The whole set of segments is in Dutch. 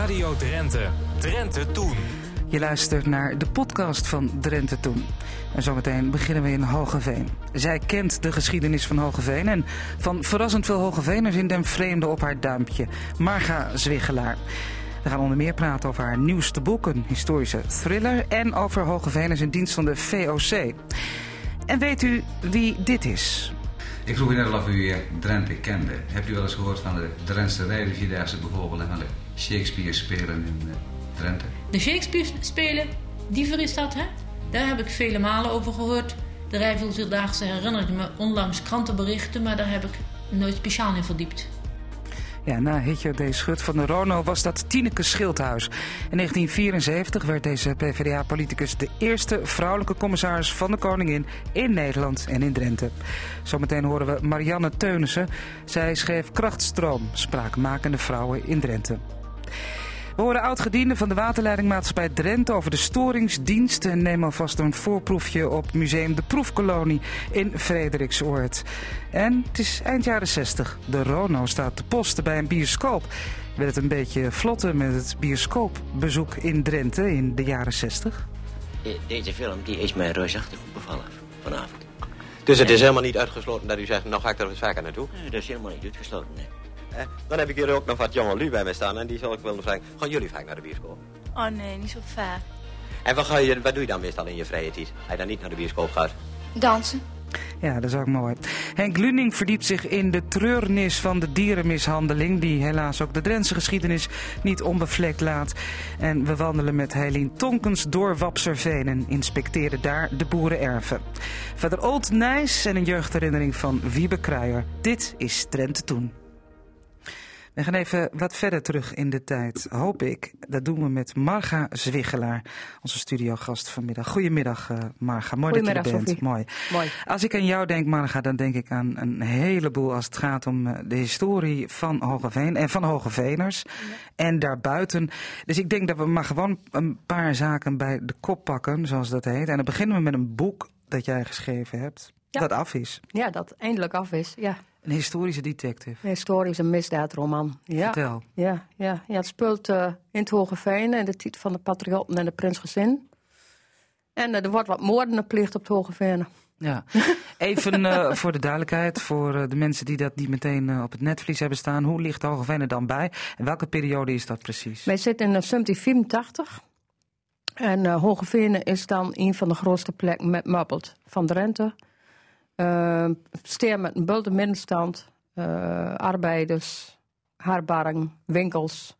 Radio Drenthe. Drenthe Toen. Je luistert naar de podcast van Drenthe Toen. En zometeen beginnen we in Hogeveen. Zij kent de geschiedenis van Hogeveen en van verrassend veel Hogeveeners in den vreemde op haar duimpje. Marga Zwiggelaar. We gaan onder meer praten over haar nieuwste boek, een historische thriller, en over Hogeveeners in dienst van de VOC. En weet u wie dit is? Ik vroeg u net al of u Drenthe kende. Hebt u wel eens gehoord van de Drentse Rijrivierdaagse bijvoorbeeld en van de Shakespeare spelen in uh, Drenthe? De Shakespeare spelen, die is dat, hè? Daar heb ik vele malen over gehoord. De Rijvierdaagse herinnerde me onlangs krantenberichten, maar daar heb ik nooit speciaal in verdiept. Ja, na Hitje D. Schut van de Rono was dat Tineke Schildhuis. In 1974 werd deze PvdA-politicus de eerste vrouwelijke commissaris van de Koningin in Nederland en in Drenthe. Zometeen horen we Marianne Teunissen. Zij schreef Krachtstroom, spraakmakende vrouwen in Drenthe. We horen oud-gedienden van de waterleidingmaatschappij Drenthe over de storingsdienst en nemen alvast een voorproefje op museum De Proefkolonie in Frederiksoord. En het is eind jaren 60. De Rono staat te posten bij een bioscoop. Werd het een beetje vlotten met het bioscoopbezoek in Drenthe in de jaren 60? Deze film die is mij reusachtig goed bevallen vanavond. Dus het is helemaal niet uitgesloten dat u zegt, nou ga ik er eens vaker naartoe? Nee, dat is helemaal niet uitgesloten, nee. Eh, dan heb ik hier ook nog wat jonge lui bij mij staan en die zal ik willen vragen. Gaan jullie vaak naar de bioscoop? Oh nee, niet zo vaak. En wat, ga je, wat doe je dan meestal in je vrije tijd? Als je dan niet naar de bioscoop gaat? Dansen. Ja, dat is ook mooi. Henk Luning verdiept zich in de treurnis van de dierenmishandeling... die helaas ook de Drentse geschiedenis niet onbevlekt laat. En we wandelen met Helene Tonkens door Wapserveen... en inspecteren daar de boerenerven. Verder Old Nijs en een jeugdherinnering van Wiebe Kruijer. Dit is Drenthe Toen. We gaan even wat verder terug in de tijd, hoop ik. Dat doen we met Marga Zwiggelaar, onze studiogast vanmiddag. Goedemiddag, uh, Marga. Mooi dat je er bent. Mooi. Mooi. Als ik aan jou denk, Marga, dan denk ik aan een heleboel als het gaat om uh, de historie van Hogeveen en van Hogeveeners. Ja. En daarbuiten. Dus ik denk dat we maar gewoon een paar zaken bij de kop pakken, zoals dat heet. En dan beginnen we met een boek dat jij geschreven hebt, ja. dat af is. Ja, dat eindelijk af is, ja. Een historische detective. Een historische misdaadroman. Ja. Vertel. Ja, ja, ja het speelt uh, in het Hogeveen en de titel van de Patriotten en de Prinsgezin. En uh, er wordt wat moorden gepleegd op het Hogeveen. Ja, even uh, voor de duidelijkheid, voor de mensen die dat niet meteen op het netvlies hebben staan. Hoe ligt Hogeveen er dan bij en welke periode is dat precies? Wij zitten in 1784 en Hogeveen is dan een van de grootste plekken met Muppelt van Drenthe. Uh, steer met een bulde middenstand, uh, arbeiders, haarbarring, winkels.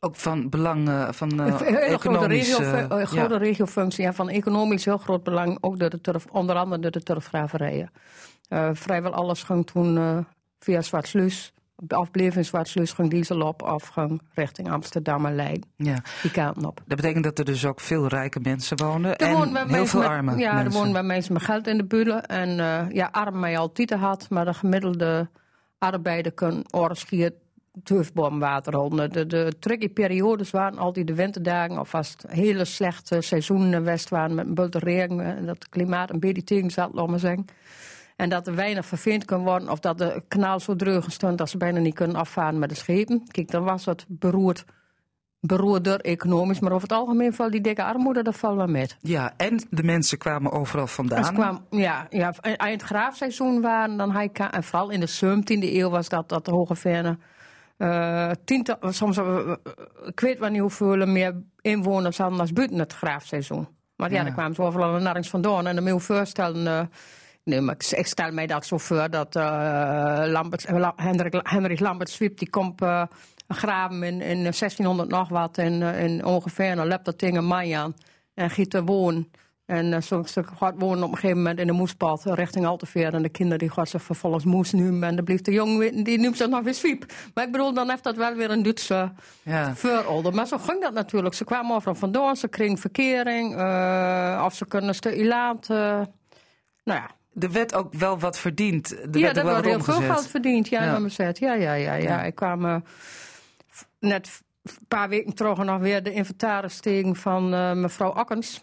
Ook van belang uh, van uh, heel grote, regio, uh, grote ja. regiofunctie en van economisch heel groot belang, ook door de turf, onder andere door de turfgraverijen. vrijwel alles ging toen via Zwartsluis afbleef in Zwartsluis, ging diesel op of ging richting Amsterdam en Leiden. Ja. Die kanten op. Dat betekent dat er dus ook veel rijke mensen wonen er en heel veel met, arme ja, mensen. er wonen bij mensen met geld in de buurt. En uh, ja, arm mij altijd had, maar de gemiddelde arbeider kan oorschiet turfboomwater. De, de tricky periodes waren altijd de winterdagen of als het hele slechte seizoenen west waren met een bulte regen en dat het klimaat een beetje tegen zat, laat maar zeggen. En dat er weinig verveend kan worden of dat de kanaal zo dreug stond dat ze bijna niet kunnen afvaren met de schepen. Kijk, dan was het beroerd, beroerder economisch, maar over het algemeen valt die dikke armoede, dat valt wel met. Ja, en de mensen kwamen overal vandaan. Kwamen, ja, ja, in het graafseizoen waren dan hij en vooral in de 17e eeuw was dat, dat de Hoge Verne. Uh, tiental, soms, uh, ik weet wel niet hoeveel meer inwoners hadden als buiten het graafseizoen. Maar ja, ja. dan kwamen ze overal naar vandaan en moet je voorstellen... Uh, Nee, maar ik, stel mij dat zo voor dat uh, Lambert, Hendrik, Hendrik Lambert Swiep die komt uh, graven in, in 1600 nog wat en uh, in ongeveer een lap dat ding een mei aan en giet er wonen. En zo ze gaat wonen op een gegeven moment in de moespad richting Alteveer. En de kinderen die gaan ze vervolgens moes noemen. En dan blijft de jongen die noemt ze nog weer Swiep. Maar ik bedoel, dan heeft dat wel weer een Duitse ja. verolder. Maar zo ging dat natuurlijk. Ze kwamen overal vandaan, ze kregen verkering. of ze kunnen stuk laten. nou ja, er werd ook wel wat verdiend. Er ja, er wel werd heel veel geld verdiend. Ja, Ja. Zet. ja, ja, ja, ja. Ik kwam uh, net een paar weken terug nog weer de inventarisstelling van uh, mevrouw Akkens.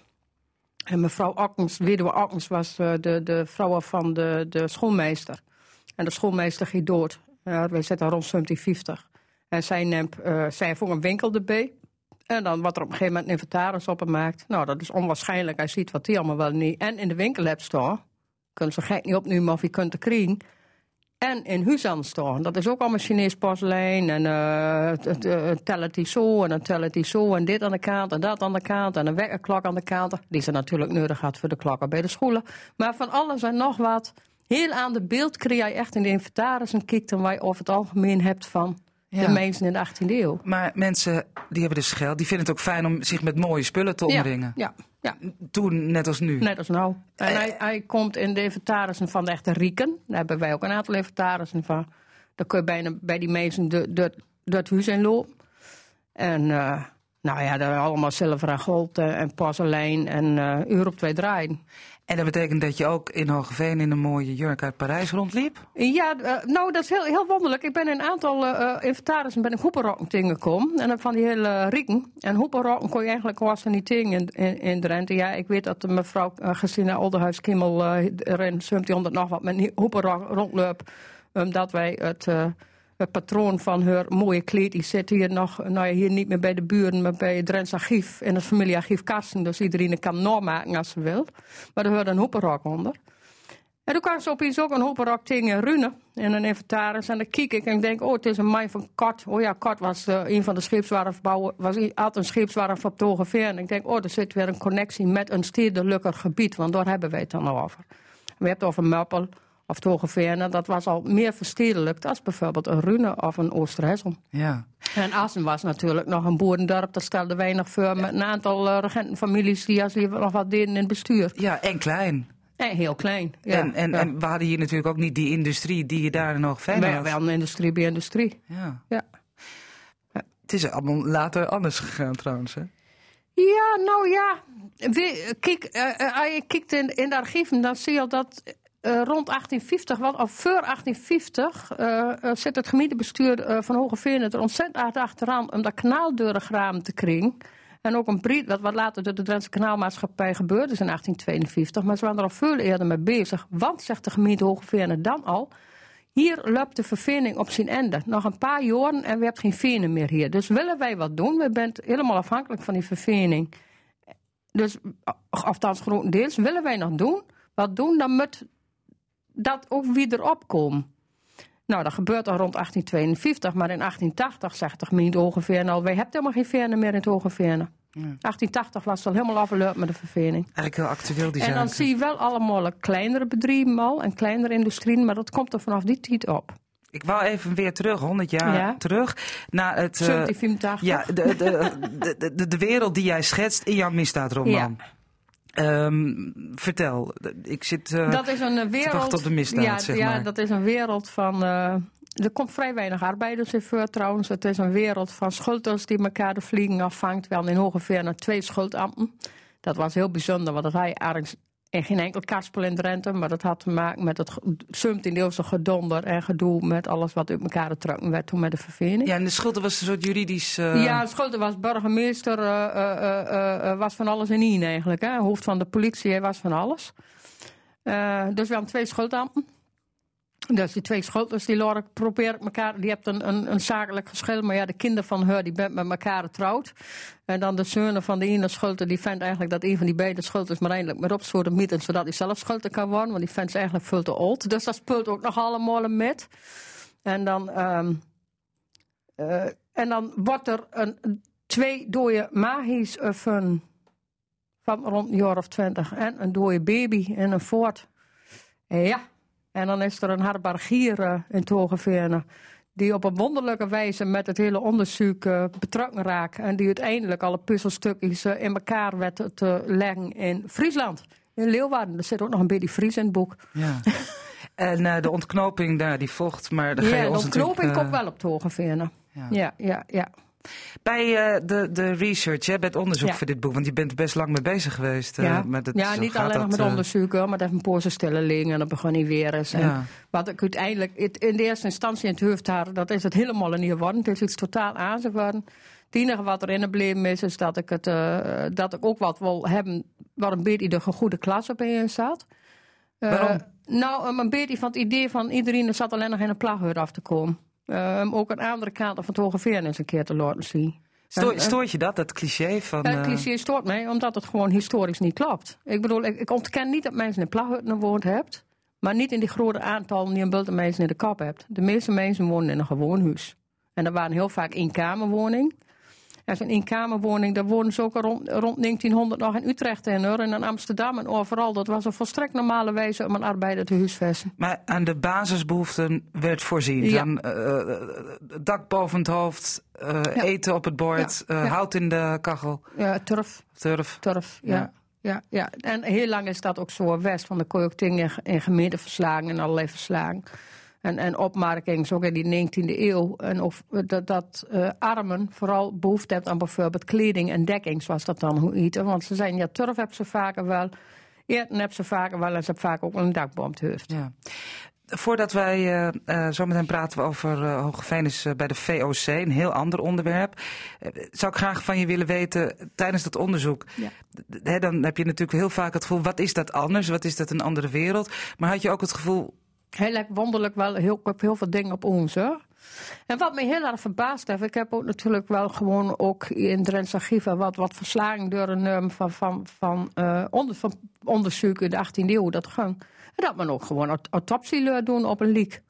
En mevrouw Akkens, weduwe Akkens, was uh, de, de vrouw van de, de schoolmeester. En de schoolmeester ging dood. wij zitten rond 1750. En zij neemt, zij ook een winkel erbij. En dan wordt er op een gegeven moment een inventaris opgemaakt. Nou, dat is onwaarschijnlijk. Hij ziet wat die allemaal wel niet. En in de winkel hebt staan. Kunnen ze gek niet opnemen of je kunt het krijgen. En in Huzan staan. Dat is ook allemaal Chinees porselein. En uh, tellen die zo en dan tellen die zo. En dit aan de kant en dat aan de kant. En een wekkerklok aan de kant. Die ze natuurlijk nodig had voor de klokken bij de scholen. Maar van alles en nog wat. Heel aan de beeld krijg je echt in de inventaris en kijkt waar je over het algemeen hebt van de mensen in de 18e eeuw. Maar mensen die hebben dus geld, die vinden het ook fijn om zich met mooie spullen te omringen. Ja, ja. Toen, net als nu. Net als nou. En hij, hij komt in de inventarissen van de echte rieken. Daar hebben wij ook een aantal inventarissen van. Daar kun je bijna bij die mensen de, de, het huis in lopen. En uh, nou ja, daar allemaal zilver en goud en porselein en uh, uur op twee draaien. En dat betekent dat je ook in Hogeveen in een mooie jurk uit Parijs rondliep? Ja, uh, nou dat is heel, heel wonderlijk. Ik ben in een aantal uh, inventarissen ben ik hoepenrokken tegengekomen. En van die hele rieken. En hoepenrokken kon je eigenlijk was er niet tegen in, in, in Drenthe. Ja, ik weet dat de mevrouw uh, Gestina Olderhuis-Kimmel er in 1700 nog wat met hoepenrok rondloopt. Omdat wij het het patroon van haar mooie kleed, die zit hier nog, nou ja, hier niet meer bij de buren, maar bij het Drents Archief, in het familiearchief Karsten. Dus iedereen kan maken als ze wil. Maar er hoort een hoepenrok onder. En toen kwam ze opeens ook een hoepenrok tegen Rune in een inventaris. En dan kijk ik en denk, oh, het is een mij van Kort. Oh ja, Kort was uh, een van de scheepswerfbouwers, was had een scheepswerf op. En ik denk, oh, er zit weer een connectie met een stedelijker gebied, want daar hebben wij het dan over. We hebben het over Meppel, of Togeveerne, dat was al meer verstedelijkt als bijvoorbeeld een Rune of een Oosterhessel. Ja. En Assen was natuurlijk nog een boerendorp, dat stelde weinig voor met een aantal uh, regentenfamilies die als die nog wat deden in het bestuur. Ja, en klein. En heel klein. Ja. En, en, ja. en we hadden hier natuurlijk ook niet die industrie die je daar nog verder had. Wel een industrie bij industrie. Ja. ja. Het is allemaal later anders gegaan trouwens, hè? Ja, nou ja. Kijk, uh, als je kijkt in, in de archieven, dan zie je dat uh, rond 1850, wat, of voor 1850, uh, zit het gemeentebestuur van Hogeveen er ontzettend hard achteraan om dat kanaaldeurengraam te kringen. En ook een brief, wat, wat later door de Drentse kanaalmaatschappij gebeurde is in 1852. Maar ze waren er al veel eerder mee bezig. Want, zegt de gemeente Hogeveen dan al, hier loopt de vervening op zijn einde. Nog een paar jaren en we hebben geen venen meer hier. Dus willen wij wat doen? We zijn helemaal afhankelijk van die vervening. Dus, althans grotendeels, willen wij nog doen? Wat doen? Dan moet dat ook weer opkomt. Nou, dat gebeurt al rond 1852, maar in 1880 zegt de gemeente Hogeveerne al... wij hebben helemaal geen verne meer in het Hogeveerne. Ja. 1880 was het al helemaal afgelopen met de vervening. Eigenlijk heel actueel die En dan zaken. zie je wel allemaal kleinere bedrijven al en kleinere industrieën... maar dat komt er vanaf die tijd op. Ik wou even weer terug, 100 jaar Ja. terug, naar het... eh, 1784. ja, de, de, de, de, wereld die jij schetst in jouw misdaadroman. Ehm, vertel, ik zit eh, dat is een eh, wereld. op de misdaad, ja, zeg ja, maar. dat is een wereld van. eh, er komt vrij weinig arbeiders in voor trouwens. Het is een wereld van schulders die elkaar de vliegen afvangt. Wel in Hogeveer twee schuldambten. Dat was heel bijzonder, want dat had je in geen enkel kaspel in Drenthe. Maar dat had te maken met het 17e-eeuwse gedonder en gedoe met alles wat uit elkaar getrokken werd toen met de vervening. Ja, en de schulden was een soort juridisch... eh, Ja, Scholten was burgemeester, eh, eh, was van alles in één eigenlijk. Hè. Hoofd van de politie, hij was van alles. Dus we hebben twee schuldambten. Dus die twee schulders, die Lork proberen elkaar, die hebben een, een, een zakelijk geschil, maar ja, de kinderen van haar, die bent met elkaar getrouwd. En dan de zonen van de ene schulder, die vindt eigenlijk dat een van die beide schulders maar eindelijk met op zouden mieten, zodat hij zelf schulder kan worden, want die vindt ze eigenlijk veel te oud. Dus dat speelt ook nog allemaal met. En dan, ehm, eh, en dan wordt er een, twee dode of een, van rond een jaar of twintig. En een dode baby en een voort. Ja, en dan is er een herbergier in Togeveerne. Die op een wonderlijke wijze met het hele onderzoek eh, betrokken raakt. En die uiteindelijk alle puzzelstukjes eh, in elkaar werd te leggen in Friesland. In Leeuwarden. Er zit ook nog een beetje Fries in het boek. Ja. en eh, de ontknoping daar, die volgt, maar daar ga je Ja, de ons ontknoping komt wel op Togeveerne. ja. Ja, ja, ja. Bij eh, de, de research, hè, bij het onderzoek Ja. voor dit boek, want je bent er best lang mee bezig geweest. eh, ja, met het, ja niet alleen nog met eh, onderzoeken, hoor, maar een poorsenstelling en dan begon hij weer eens. En. Wat ik uiteindelijk het in de eerste instantie in het hoofd had, dat is het helemaal niet geworden. Het is iets totaal aan geworden. Het enige wat erin gebleven is, is dat ik, het, dat ik ook wat wil hebben waar een beetje de goede klas op in zat. Waarom? nou, een beetje van het idee van iedereen er zat alleen nog in een plaghut af te komen. Um, ook een andere kant van het Hoge Veer eens een keer te laten zien. Sto- En, eh, stoort je dat, dat cliché van... Eh, cliché stoort mij, omdat het gewoon historisch niet klopt. Ik bedoel, ik, ik ontken niet dat mensen in plaghutten gewoond hebt, maar niet in die grote aantallen die een bulten mensen in de kop hebt. De meeste mensen wonen in een gewoon huis. En dat waren heel vaak eenkamerwoning. Zo'n eenkamerwoning, daar woonden ze ook al rond, rond 1900 nog in Utrecht in, hoor, en in Amsterdam en overal. Dat was een volstrekt normale wijze om een arbeider te huisvesten. Maar aan de basisbehoeften werd voorzien. Ja. Dan eh, eh, dak boven het hoofd, eh, eten op het bord, Ja. hout in de kachel, Ja, turf. turf. Turf, ja. Ja. ja. En heel lang is dat ook zo west, want dan kon je ook dingen in, in gemeenteverslagen en allerlei verslagen. En, en opmerkingen, zo ook in die 19e eeuw. En of, dat, dat eh, armen vooral behoefte hebben aan bijvoorbeeld kleding en dekking, zoals dat dan hoe heet. Want ze zijn, ja, turf hebben ze vaker wel, eten hebben ze vaker wel en ze hebben vaak ook een dakboom hoofd. Ja. Voordat wij eh eh, zometeen praten we over uh, Hogeveenis eh, bij de VOC, een heel ander onderwerp. Eh, zou ik graag van je willen weten, tijdens dat onderzoek, Ja. hè, dan heb je natuurlijk heel vaak het gevoel, wat is dat anders? Wat is dat een andere wereld? Maar had je ook het gevoel, Heel wonderlijk wel, heel, veel dingen op ons hoor. En wat me heel erg verbaasd heeft, ik heb ook natuurlijk wel gewoon ook in Drents archieven wat, wat verslagen door een um, van, van, van, eh, onder, van onderzoeken in de 18e eeuw dat ging. En dat men ook gewoon aut- autopsie doen op een liek.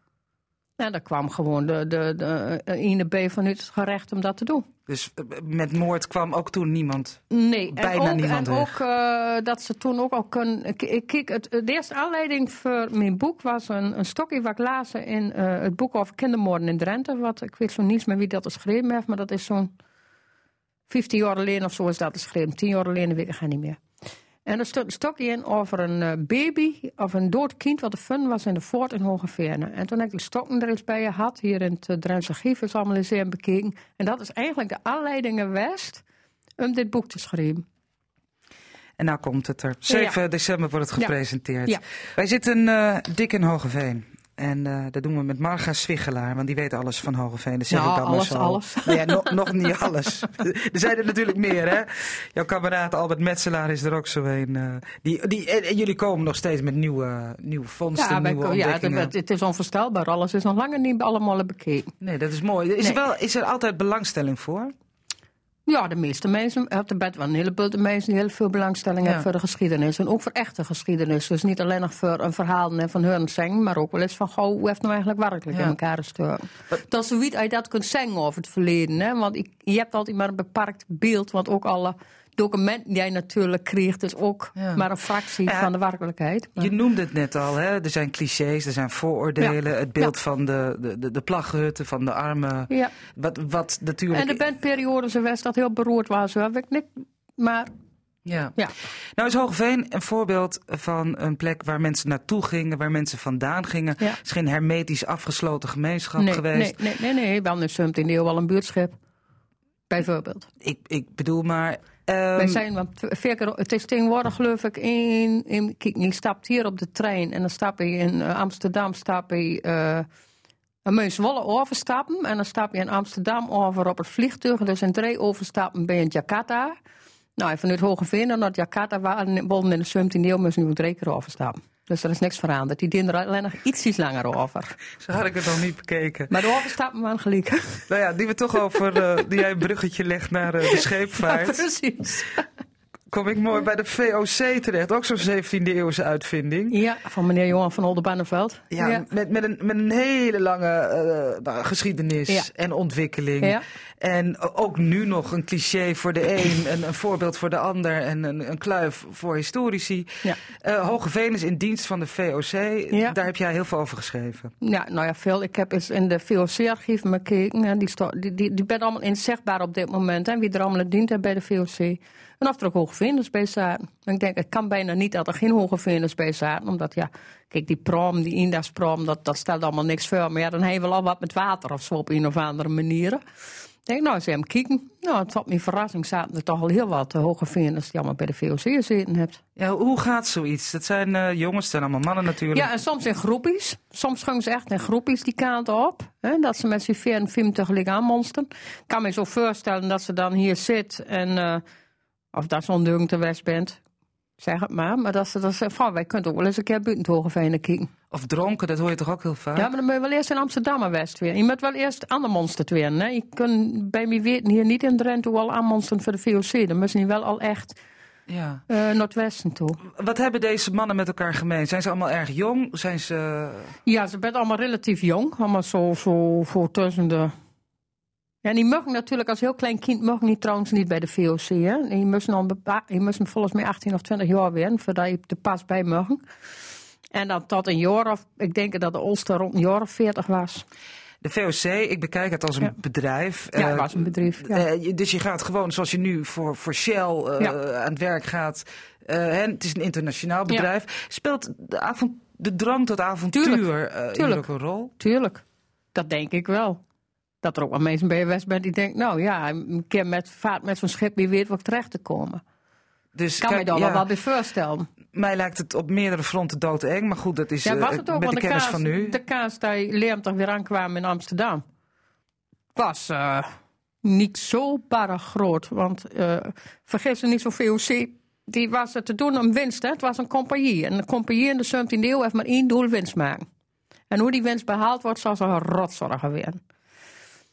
En daar kwam gewoon de, de, de, ene B van het gerecht om dat te doen. dus eh, met moord kwam ook toen niemand. Nee, Bijna en ook, niemand en weg. ook eh, dat ze toen ook al kunnen. ik- ik- Kijk, het, de eerste aanleiding voor mijn boek was een, een stokje wat ik las in eh, het boek over kindermoorden in Drenthe. Wat, ik weet zo niets meer wie dat geschreven heeft, maar dat is zo'n 15 jaar geleden of zo is dat geschreven. 10 jaar geleden weet ik het niet meer. En er stond een stokje in over een eh, baby of een dood kind wat er fun was in de voort in Hogeveen. En toen heb ik die stokken er eens bij je had, hier in het uh, Drentse archief, is allemaal eens even bekeken. En dat is eigenlijk de aanleiding geweest om dit boek te schrijven. En nou komt het er. 7 Ja. december wordt het gepresenteerd. Ja. Wij zitten eh, dik in Hogeveen. En eh, dat doen we met Marga Zwiggelaar, want die weet alles van Hogeveen. Dat zeg Nou, ik dan alles, maar zo. alles. Nou ja, nog, nog niet alles. er zijn er natuurlijk meer, hè? Jouw kameraad Albert Metselaar is er ook zo een. eh, die, die, en, en jullie komen nog steeds met nieuwe, nieuwe vondsten, Ja, nieuwe ja het, ontdekkingen. het- het is onvoorstelbaar. Alles is nog langer niet allemaal bekeken. Nee, dat is mooi. Is, er wel, is er altijd belangstelling voor? Ja, de meeste mensen, op de bed wel een heleboel de mensen die heel veel belangstelling hebben voor de geschiedenis. En ook voor echte geschiedenis. Dus niet alleen nog voor een verhaal van hun zingen, maar ook wel eens van, goh, hoe heeft nou eigenlijk werkelijk in elkaar gestoken. Dat is zoiets je dat kunt zeggen over het verleden. Hè? Want ik, je hebt altijd maar een beperkt beeld, want ook alle documenten die jij natuurlijk kreeg, is ook Ja. maar een fractie Ja. van de werkelijkheid. Maar- Je noemde het net al, hè? er zijn clichés, er zijn vooroordelen. Het beeld van de, de, de, plaghutten, van de armen. ja. Wat, wat natuurlijk... En de bandperiode geweest dat heel beroerd was. Weet ik niet. Maar Ja. ja. Nou is Hogeveen een voorbeeld van een plek waar mensen naartoe gingen, waar mensen vandaan gingen. Ja. Het is geen hermetisch afgesloten gemeenschap nee, geweest. Nee, nee, nee, nee. Wel in de eeuw wel een buurtschap. Bijvoorbeeld. Ik, ik bedoel maar... ehm, Wij zijn wat vier keer, het is tegenwoordig geloof ik in, in kijk, je stapt hier op de trein en dan stap je in eh, Amsterdam stap je eh een Meuswolle overstappen en dan stap je in Amsterdam over op het vliegtuig. Dus in drie overstappen ben je in Jakarta. Nou, vanuit Hogeveen naar Jakarta waren wonen in de 17e eeuw moesten nu drie keer overstappen. Dus er is niks veranderd. Die dienen er alleen nog iets langer over. Zo had ik het nog niet bekeken. Maar de overstappen waren gelijk. Nou ja, die we toch over, eh, die jij een bruggetje legt naar eh, de scheepvaart. Precies. Kom ik mooi bij de VOC terecht. Ook zo'n 17e eeuwse uitvinding. Ja, van meneer Johan van Oldenbarneveld. Ja, Met, met, een, met een hele lange eh, nou, geschiedenis Ja. en ontwikkeling. En ook nu nog een cliché voor de een, een, een voorbeeld voor de ander en een, een kluif voor historici. Ja. Hogeveen is in dienst van de VOC. Ja. Daar heb jij heel veel over geschreven. Ja, nou ja, veel. Ik heb eens in de VOC-archieven gekeken. Die, die, die, die ben allemaal inzichtbaar op dit moment. Hè. Wie er allemaal dient heeft bij de VOC. En of er ook hoogvinders bij zaten. En ik denk, het kan bijna niet dat er geen hoogvinders bij zaten. Omdat ja, kijk, die prom, die Indas-prom, dat, dat stelt allemaal niks voor. Maar ja, dan je wel al wat met water of zo op een of andere manier. Ik denk, nou, eens even kijken. Nou, tot mijn verrassing zaten er toch al heel wat uh, hoge vinders die allemaal bij de VOC gezeten hebt. Ja, hoe gaat zoiets? Dat zijn eh, jongens, het zijn allemaal mannen natuurlijk. Ja, en soms in groepjes. Soms gaan ze echt in groepjes die kant op. Hè, dat ze met z'n vier en vijf tegelijk aanmonsteren. Ik kan me zo voorstellen dat ze dan hier zit en... eh, of dat zo'n deugd te west bent. Zeg het maar. Maar dat ze dat ze van, wij kunnen ook wel eens een keer buiten het Hogeveen kijken. Of dronken, dat hoor je toch ook heel vaak? Ja, maar dan moet je wel eerst in Amsterdam en West weer. Je moet wel eerst Andermonstert weer. Hè? Je kunt bij mij weten hier niet in Drenthe al aanmonsteren voor de VOC. Dan moeten je wel al echt Ja. eh Noordwesten toe. Wat hebben deze mannen met elkaar gemeen? Zijn ze allemaal erg jong? Zijn ze... Ja, ze zijn allemaal relatief jong. Allemaal zo, zo, zo tussen de... Ja, die mogen natuurlijk als heel klein kind mogen niet trouwens niet bij de VOC. Hè? Die moesten, al bepa- die moesten volgens mij 18 of 20 jaar weer, voordat je er pas bij mogen. En dan tot een jaar of, ik denk dat de oudste rond een jaar of 40 was. De VOC, ik bekijk het als een Ja. bedrijf. Ja, Eh, het was een bedrijf. Ja. eh, dus je gaat gewoon zoals je nu voor, voor Shell eh, Ja. aan het werk gaat. Eh, het is een internationaal bedrijf. Speelt de, avond, de drang tot avontuur Tuurlijk. eh, hier Tuurlijk. ook een rol? Tuurlijk, dat denk ik wel. Dat er ook wel mensen bij je West bent die denken, nou ja, een keer met vaart met zo'n schip, wie weet wat terecht te komen. Dus Kan me kijk, daar ja, wel bij voorstellen. mij lijkt het op meerdere fronten doodeng. Maar goed, dat is Ja, eh, was het ook, met de kennis kaas, van nu. de kaas die Leemtig weer aankwam in Amsterdam, was eh, niet zo barre groot. Want eh vergis je niet, zo'n VOC, die was er te doen om winst. Hè? Het was een compagnie. En een compagnie in de 17e eeuw heeft maar één doel winst maken. En hoe die winst behaald wordt, zal ze een rotzorgen weer.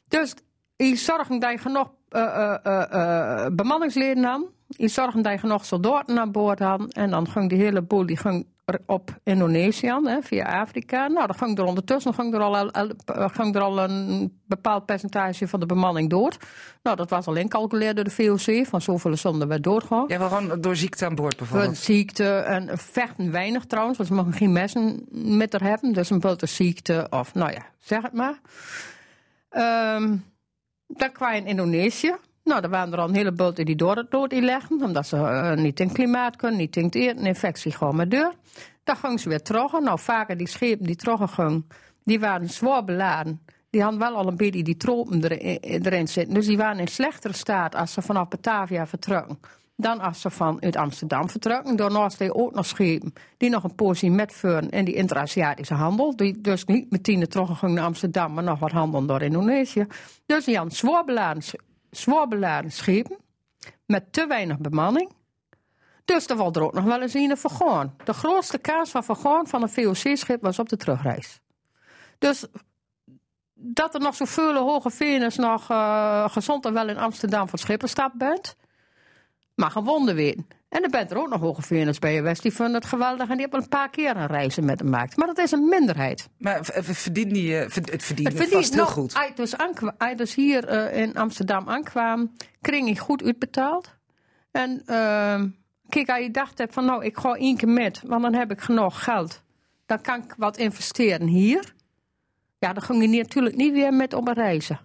Dus die zorgen dat je genoeg eh, eh, bemanningsleden had. Die zorgen dat je genoeg soldaten aan boord had. En dan ging die hele boel die ging op Indonesië aan, hè, via Afrika. Nou, dan ging er ondertussen ging er al, ging er al een bepaald percentage van de bemanning dood. Nou, dat was al incalculeerd door de VOC. Van zoveel zonden werd doorgegaan. Ja, wel gewoon door ziekte aan boord Voor bijvoorbeeld. ziekte en vechten weinig trouwens, want ze mogen geen messen met er hebben. Dus een beetje ziekte of, nou ja, zeg het maar. Ehm, dan kwam je in Indonesië. Nou, er waren er al een heleboel die door het dood leggen, omdat ze eh, niet in klimaat kunnen, niet in het eten, infectie gewoon maar deur. Dan gingen ze weer terug. Nou, vaker die schepen die terug gingen, die waren zwaar beladen. Die hadden wel al een beetje die tropen erin, erin zitten. Dus die waren in slechtere staat als ze vanaf Batavia vertrokken. Dan als ze vanuit Amsterdam vertrokken. Daarnaast je ook nog schepen die nog een portie metvuren in die inter-Aziatische handel. Die dus niet meteen teruggingen naar Amsterdam, maar nog wat handel door Indonesië. Dus die hadden zwaar beladen, schepen met te weinig bemanning. Dus er wordt er ook nog wel eens een vergaan. De grootste kaas van vergaan van een VOC-schip was op de terugreis. Dus dat er nog zoveel hoge venus nog eh, gezond en wel in Amsterdam voor schippenstap bent, mag een wonder weten. En er bent er ook nog hoge bij West die vinden het geweldig en die hebben een paar keer een reizen met hem gemaakt. Maar dat is een minderheid. Maar verdient die, eh, het verdient, Het vast heel nog- goed. Als je dus, dus hier eh, in Amsterdam aankwam, kreeg je goed uitbetaald. En ehm, kijk, als je dacht hebt van nou, ik ga één keer met, want dan heb ik genoeg geld. Dan kan ik wat investeren hier. Ja, dan ging je natuurlijk niet weer met op een reizen.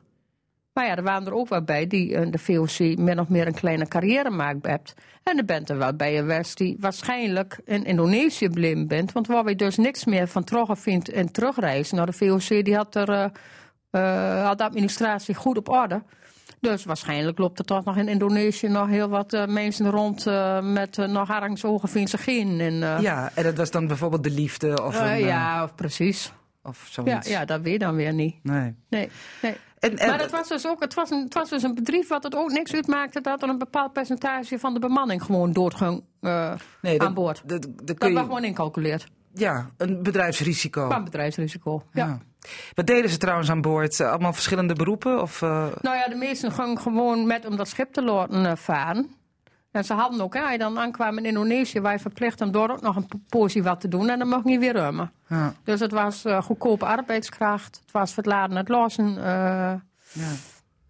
Maar ja, er waren er ook wel bij die in de VOC min of meer een kleine carrière maakt hebt. En er bent er wel bij je West die waarschijnlijk in Indonesië blind bent. Want waar we dus niks meer van terug vindt en terugreizen. Nou, de VOC die had, er, eh, eh, had de administratie goed op orde. Dus waarschijnlijk loopt er toch nog in Indonesië nog heel wat eh, mensen rond eh, met eh, nog arangsogen vindt ze geen. En, eh, Ja, en dat was dan bijvoorbeeld de liefde of, eh, een, eh, ja, of precies. of Ja, zoiets. ja, dat weet je dan weer niet. Nee. Nee, nee. En, en, Maar het was dus ook, het was, een, het was dus een bedrijf wat het ook niks uitmaakte dat er een bepaald percentage van de bemanning gewoon doorging eh, nee, dat- aan boord. Dat, dat Dat kun was gewoon incalculeerd. ja, een bedrijfsrisico. Qua bedrijfsrisico. Ja. Ja. Wat deden ze trouwens aan boord? Allemaal verschillende beroepen? Of, eh, Nou ja, de meesten gingen gewoon met om dat schip te laten eh, varen. En ze hadden ook, hè, als je dan aankwam in Indonesië, wij verplicht om door ook nog een poosje wat te doen. En dan mocht je weer rummen. ja, Dus het was eh, goedkope arbeidskracht. Het was voor het laden en het lossen. eh, ja.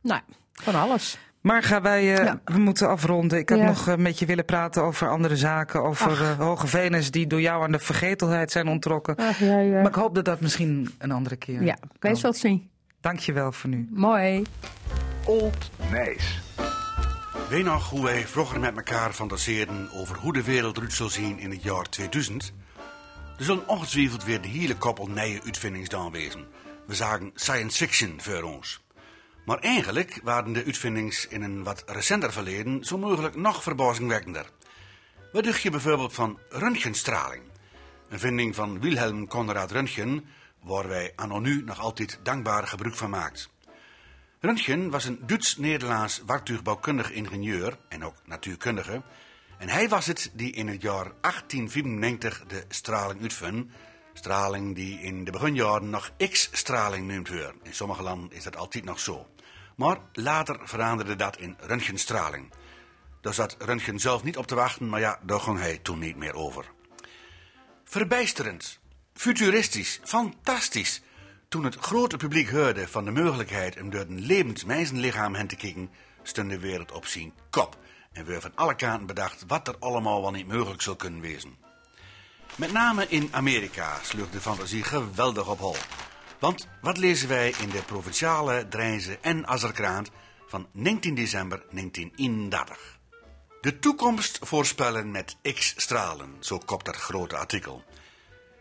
nou, van alles. Maar gaan wij, eh, Ja. we moeten afronden. Ik had Ja. nog met je willen praten over andere zaken. Over hoge venus die door jou aan de vergetelheid zijn onttrokken. Ach, ja, ja. Maar ik hoop dat dat misschien een andere keer ja, wij zullen zien. Dank je wel voor nu. Mooi. Old Nijs. Weet nog hoe wij vroeger met elkaar fantaseerden over hoe de wereld eruit zou zien in het jaar 2000? Er zullen ongetwijfeld weer de hele koppel nieuwe uitvindingen wezen. We zagen science fiction voor ons. Maar eigenlijk waren de uitvindings in een wat recenter verleden zo mogelijk nog verbazingwekkender. Wat dacht je bijvoorbeeld van röntgenstraling? Een vinding van Wilhelm Conrad Röntgen, waar wij anno nu nog altijd dankbaar gebruik van maakt. Röntgen was een Duits-Nederlands wartuigbouwkundig ingenieur en ook natuurkundige. En hij was het die in het jaar 1894 de straling uitvond. Straling die in de beginjaren nog X-straling noemd wordt. In sommige landen is dat altijd nog zo. Maar later veranderde dat in röntgenstraling. Daar zat Röntgen zelf niet op te wachten, maar ja, daar ging hij toen niet meer over. Verbijsterend, futuristisch, fantastisch. Toen het grote publiek hoorde van de mogelijkheid om door een levend mensenlichaam hen te kijken, stond de wereld op zijn kop. En we van alle kanten bedacht wat er allemaal wel niet mogelijk zou kunnen wezen. Met name in Amerika sloeg de fantasie geweldig op hol. Want wat lezen wij in de provinciale Drijnse en Azerkrant van 19 december 1931? De toekomst voorspellen met X-stralen, zo kopt dat grote artikel.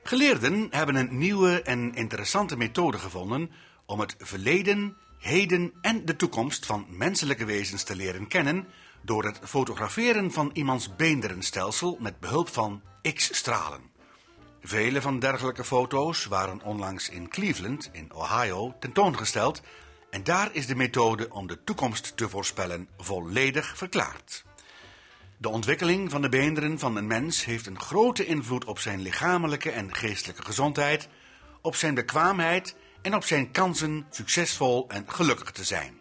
Geleerden hebben een nieuwe en interessante methode gevonden om het verleden, heden en de toekomst van menselijke wezens te leren kennen door het fotograferen van iemands beenderenstelsel met behulp van X-stralen. Vele van dergelijke foto's waren onlangs in Cleveland, in Ohio, tentoongesteld en daar is de methode om de toekomst te voorspellen volledig verklaard. De ontwikkeling van de beenderen van een mens heeft een grote invloed op zijn lichamelijke en geestelijke gezondheid, op zijn bekwaamheid en op zijn kansen succesvol en gelukkig te zijn.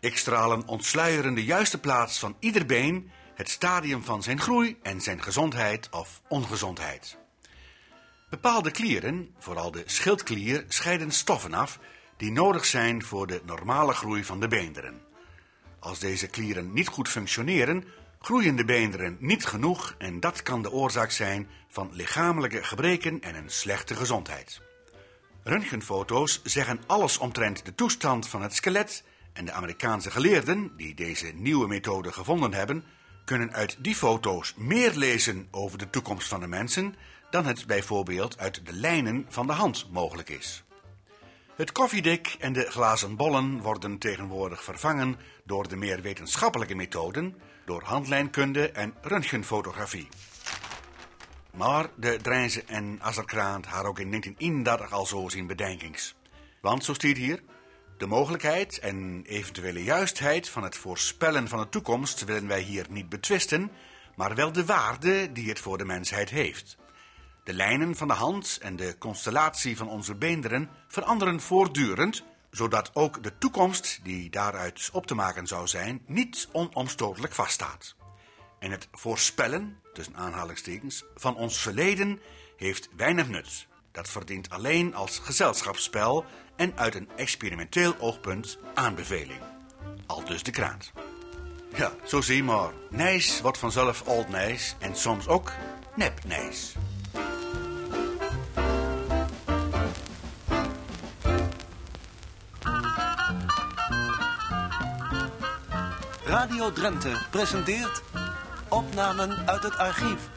X-stralen ontsluieren de juiste plaats van ieder been, het stadium van zijn groei en zijn gezondheid of ongezondheid. Bepaalde klieren, vooral de schildklier, scheiden stoffen af die nodig zijn voor de normale groei van de beenderen. Als deze klieren niet goed functioneren, groeien de beenderen niet genoeg en dat kan de oorzaak zijn van lichamelijke gebreken en een slechte gezondheid. Röntgenfoto's zeggen alles omtrent de toestand van het skelet en de Amerikaanse geleerden, die deze nieuwe methode gevonden hebben, kunnen uit die foto's meer lezen over de toekomst van de mensen dan het bijvoorbeeld uit de lijnen van de hand mogelijk is. Het koffiedik en de glazen bollen worden tegenwoordig vervangen door de meer wetenschappelijke methoden, door handlijnkunde en röntgenfotografie. Maar de Drijnse en Azerkraant haar ook in 1931 al zo zien bedenkings. Want, zo staat hier, de mogelijkheid en eventuele juistheid van het voorspellen van de toekomst willen wij hier niet betwisten, maar wel de waarde die het voor de mensheid heeft. De lijnen van de hand en de constellatie van onze beenderen veranderen voortdurend, zodat ook de toekomst die daaruit op te maken zou zijn, niet onomstotelijk vaststaat. En het voorspellen, tussen aanhalingstekens, van ons verleden heeft weinig nut. Dat verdient alleen als gezelschapsspel en uit een experimenteel oogpunt aanbeveling. Al dus de kraant. Ja, zo zie je maar. Nijs wordt vanzelf old nijs en soms ook nep nijs. Radio Drenthe presenteert opnamen uit het archief.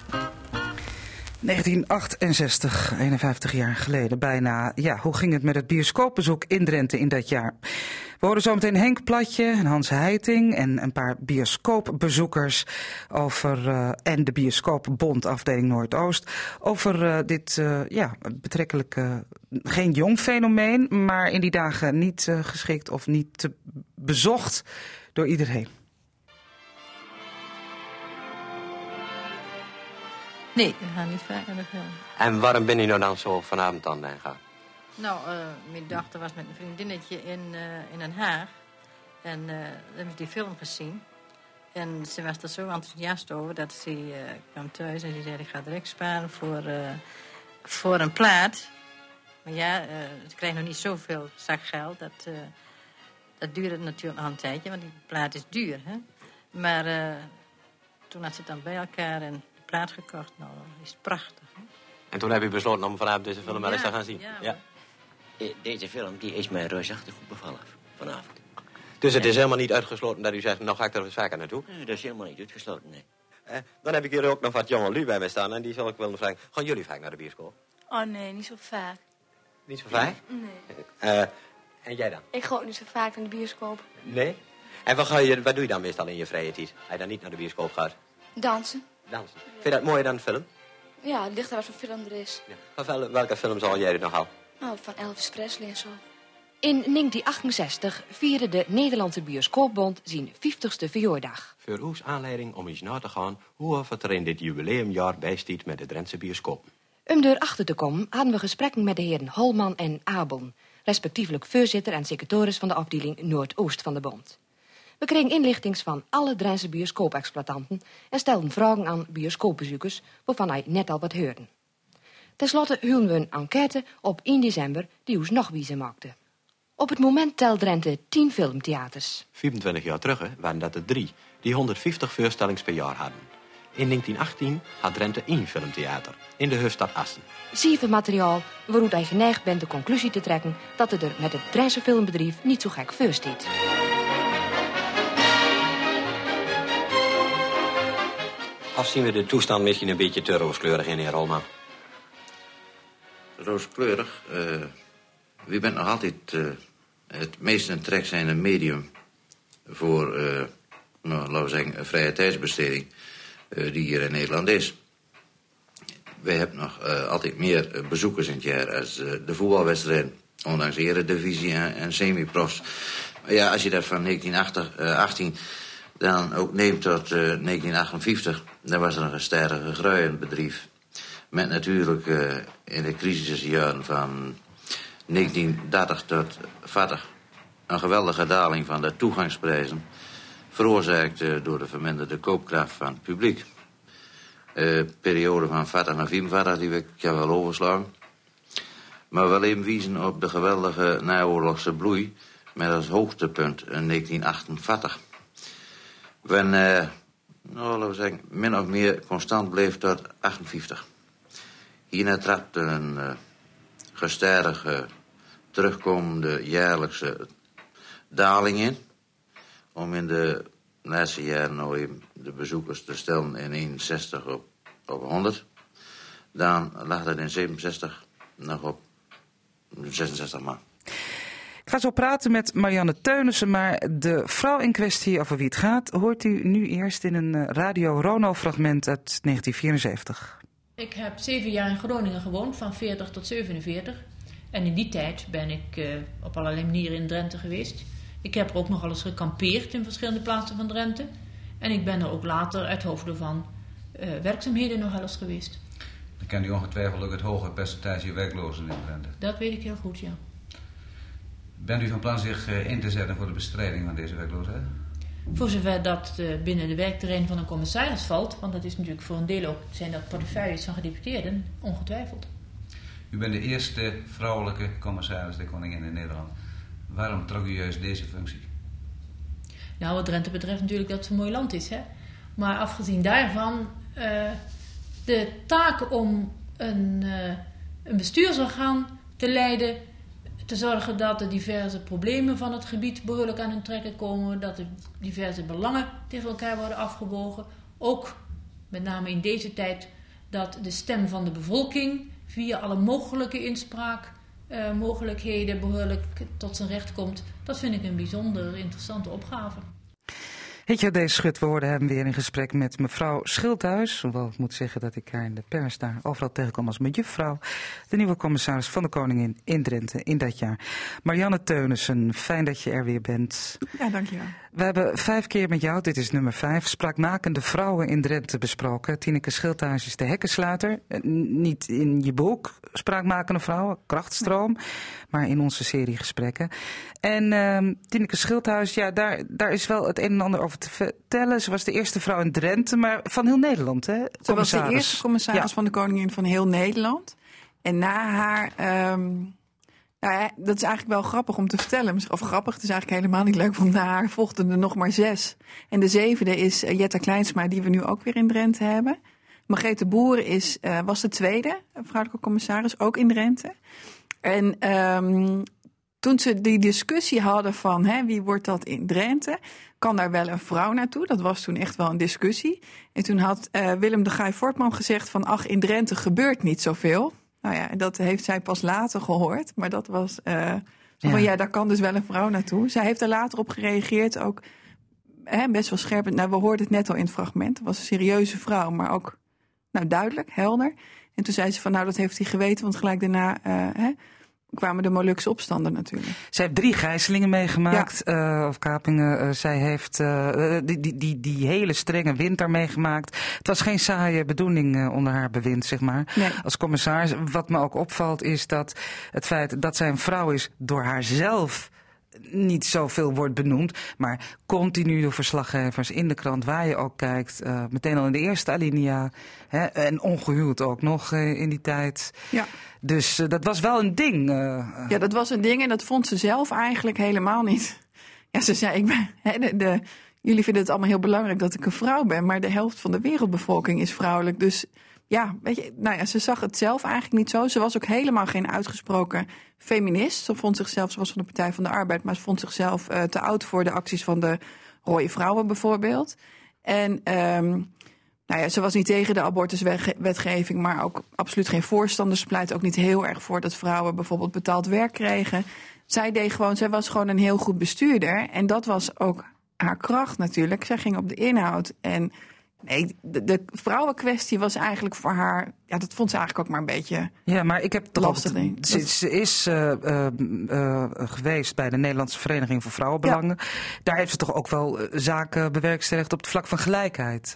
1968, 51 jaar geleden bijna. Ja, hoe ging het met het bioscoopbezoek in Drenthe in dat jaar? We horen zometeen Henk Platje en Hans Heiting en een paar bioscoopbezoekers over, uh, en de Bioscoopbond afdeling Noordoost over uh, dit uh, ja, betrekkelijk geen jong fenomeen, maar in die dagen niet geschikt of niet bezocht door iedereen. Nee, we gaan niet vaak naar de film. En waarom ben je nou dan zo vanavond dan heen gaan? Nou, uh, mijn dochter was met een vriendinnetje in, uh, in Den Haag. En uh, hebben ze die film gezien. En ze was er zo enthousiast over dat ze kwam thuis en ze zei... ik ga direct sparen voor, voor een plaat. Maar ja, ze krijgt nog niet zoveel zakgeld. Dat, dat duurde natuurlijk nog een tijdje, want die plaat is duur. Hè? Maar toen had ze het dan bij elkaar en plaat gekocht. Nou, dat is prachtig. Hè? En toen heb je besloten om vanavond deze film maar eens te gaan zien? Ja. ja. Deze film die is mij reusachtig goed bevallen vanavond. Dus het is helemaal niet uitgesloten dat u zegt, nou ga ik er eens vaker naartoe? Nee, dat is helemaal niet uitgesloten, nee. Eh, dan heb ik hier ook nog wat jonge lui bij mij staan en die zal ik willen vragen. Gaan jullie vaak naar de bioscoop? Oh nee, niet zo vaak. Niet zo vaak? Nee. Uh, en jij dan? Ik ga ook niet zo vaak naar de bioscoop. Nee? En wat, ga je, wat doe je dan meestal in je vrije tijd? Als je dan niet naar de bioscoop gaat? Dansen. Dansen. Vind je dat mooier dan film? Ja, het ligt er wat voor film er is. Ja. Van welke film zal jij er nog al? Nou, van Elvis Presley en zo. In 1968 vierde de Nederlandse Bioscoopbond zijn 50ste verjaardag. Voor ons aanleiding om eens na te gaan hoe of het er in dit jubileumjaar bijstiet met de Drentse bioscoop. Om erachter te komen hadden we gesprekken met de heren Holman en Abel, respectievelijk voorzitter en secretaris van de afdeling Noordoost van de bond. We kregen inlichtings van alle Drentse bioscoopexploitanten en stelden vragen aan bioscoopbezoekers waarvan hij net al wat hoorden. Ten slotte huwden we een enquête op 1 december die ons nog wiezen maakte. Op het moment telt Drenthe 10 filmtheaters. 24 jaar terug hè, waren dat er drie, die 150 voorstellings per jaar hadden. In 1918 had Drenthe één filmtheater, in de hoofdstad Assen. Zeven materiaal waaruit hij geneigd bent de conclusie te trekken dat het er met het Drentse filmbedrijf niet zo gek voor staat. Of zien we de toestand misschien een beetje te rooskleurig in, heer Rolman? Rooskleurig? eh wie bent nog altijd eh, het meest in trek zijnde medium voor, eh, nou, laten we zeggen, een vrije tijdsbesteding die hier in Nederland is. Wij hebben nog altijd meer bezoekers in het jaar als de voetbalwedstrijd, ondanks de eredivisie en, semi-profs. Ja, als je dat van 1918 dan ook neemt tot eh, 1958, dan was er nog een sterke groei in het bedrijf. Met natuurlijk eh, in de crisisjaren van 1930 tot 40 een geweldige daling van de toegangsprijzen, veroorzaakt eh, door de verminderde koopkracht van het publiek. Eh, periode van 40 naar 44, die ik kan wel overslaan. Maar wel even wijzen op de geweldige naoorlogse bloei met als hoogtepunt in 1948. When, eh, nou, laten we zeggen, min of meer constant bleef tot 58. Hierna trapte een uh, gestadige, terugkomende jaarlijkse daling in. Om in de laatste jaren nou de bezoekers te stellen in 61 op, op 100. Dan lag dat in 67 nog op 66 man. Ik ga zo praten met Marianne Teunissen, maar de vrouw in kwestie over wie het gaat... hoort u nu eerst in een eh, Radio Rono-fragment uit 1974. Ik heb zeven jaar in Groningen gewoond, van 40 tot 47. En in die tijd ben ik uh, op allerlei manieren in Drenthe geweest. Ik heb er ook nog eens gekampeerd in verschillende plaatsen van Drenthe. En ik ben er ook later uit hoofde van uh, werkzaamheden nog wel eens geweest. Dan kent u ongetwijfeld ook het hoge percentage werklozen in Drenthe. Dat weet ik heel goed, ja. Bent u van plan zich uh, in te zetten voor de bestrijding van deze werkloosheid? Voor zover dat uh, binnen de werkterrein van een commissaris valt, want dat is natuurlijk voor een deel ook, zijn dat portefeuilles van gedeputeerden, ongetwijfeld. U bent de eerste vrouwelijke commissaris der koningin in Nederland. Waarom trok u juist deze functie? Nou, wat Drenthe betreft natuurlijk dat het een mooi land is, hè. Maar afgezien daarvan, uh, de taak om een, uh, een bestuursorgaan te leiden te zorgen dat de diverse problemen van het gebied behoorlijk aan hun trekken komen, dat de diverse belangen tegen elkaar worden afgewogen. Ook met name in deze tijd dat de stem van de bevolking via alle mogelijke inspraakmogelijkheden uh, behoorlijk tot zijn recht komt. Dat vind ik een bijzonder interessante opgave. Hitje D. Schut, we hoorden hem weer in gesprek met mevrouw Schildhuis. Hoewel ik moet zeggen dat ik haar in de pers daar overal tegenkom als mevrouw. De nieuwe commissaris van de Koningin in Drenthe in dat jaar. Marianne Teunissen, fijn dat je er weer bent. Ja, dankjewel. We hebben vijf keer met jou, dit is nummer vijf, spraakmakende vrouwen in Drenthe besproken. Tineke Schildhuis is de hekkensluiter. Niet in je boek, spraakmakende vrouwen, krachtstroom, nee. maar in onze serie gesprekken. En uh, Tineke Schildhuis, ja, daar, daar is wel het een en ander over te vertellen. Ze was de eerste vrouw in Drenthe, maar van heel Nederland, hè? Ze was de eerste commissaris ja. van de koningin van heel Nederland. En na haar... Um, nou ja, dat is eigenlijk wel grappig om te vertellen. Of grappig, het is eigenlijk helemaal niet leuk, want na haar volgden er nog maar zes. En de zevende is Jetta Kleinsma, die we nu ook weer in Drenthe hebben. Margrethe Boer is, uh, was de tweede vrouwelijke commissaris, ook in Drenthe. En um, toen ze die discussie hadden van hè, wie wordt dat in Drenthe, kan daar wel een vrouw naartoe? Dat was toen echt wel een discussie. En toen had uh, Willem de Guy Fortman gezegd van ach, in Drenthe gebeurt niet zoveel. Nou ja, dat heeft zij pas later gehoord. Maar dat was uh, zo van ja. ja, daar kan dus wel een vrouw naartoe. Zij heeft er later op gereageerd, ook hè, best wel scherp. Nou, we hoorden het net al in het fragment. Het was een serieuze vrouw, maar ook nou, duidelijk, helder. En toen zei ze van nou, dat heeft hij geweten, want gelijk daarna uh, hè, kwamen de Molukse opstanden natuurlijk. Zij heeft drie gijzelingen meegemaakt, eh, of kapingen. Eh, zij heeft eh, die, die, die, die hele strenge winter meegemaakt. Het was geen saaie bedoeling onder haar bewind, zeg maar. Nee. Als commissaris. Wat me ook opvalt is dat het feit dat zij een vrouw is door haarzelf niet zoveel wordt benoemd, maar continu door verslaggevers in de krant, waar je ook kijkt, eh, meteen al in de eerste alinea, hè, en ongehuwd ook nog eh, in die tijd. Ja. Dus eh, dat was wel een ding. Ja, dat was een ding en dat vond ze zelf eigenlijk helemaal niet. Ja, ze zei, ik ben, hè, de, de- jullie vinden het allemaal heel belangrijk dat ik een vrouw ben, maar de helft van de wereldbevolking is vrouwelijk. Dus ja, weet je, nou ja, ze zag het zelf eigenlijk niet zo. Ze was ook helemaal geen uitgesproken feminist. Ze vond zichzelf, ze was van de Partij van de Arbeid, maar ze vond zichzelf eh, te oud voor de acties van de rode vrouwen bijvoorbeeld. En ehm, nou ja, ze was niet tegen de abortuswetgeving, maar ook absoluut geen voorstander. Ze pleit ook niet heel erg voor dat vrouwen bijvoorbeeld betaald werk kregen. Zij deed gewoon, zij was gewoon een heel goed bestuurder. En dat was ook haar kracht natuurlijk. Zij ging op de inhoud. En nee, de, de vrouwenkwestie was eigenlijk voor haar, ja, dat vond ze eigenlijk ook maar een beetje. Ja, maar ik heb toch Lastig, altijd- ze, is eh, eh, eh, geweest bij de Nederlandse Vereniging voor Vrouwenbelangen. Daar heeft ze toch ook wel zaken bewerkstelligd op het vlak van gelijkheid.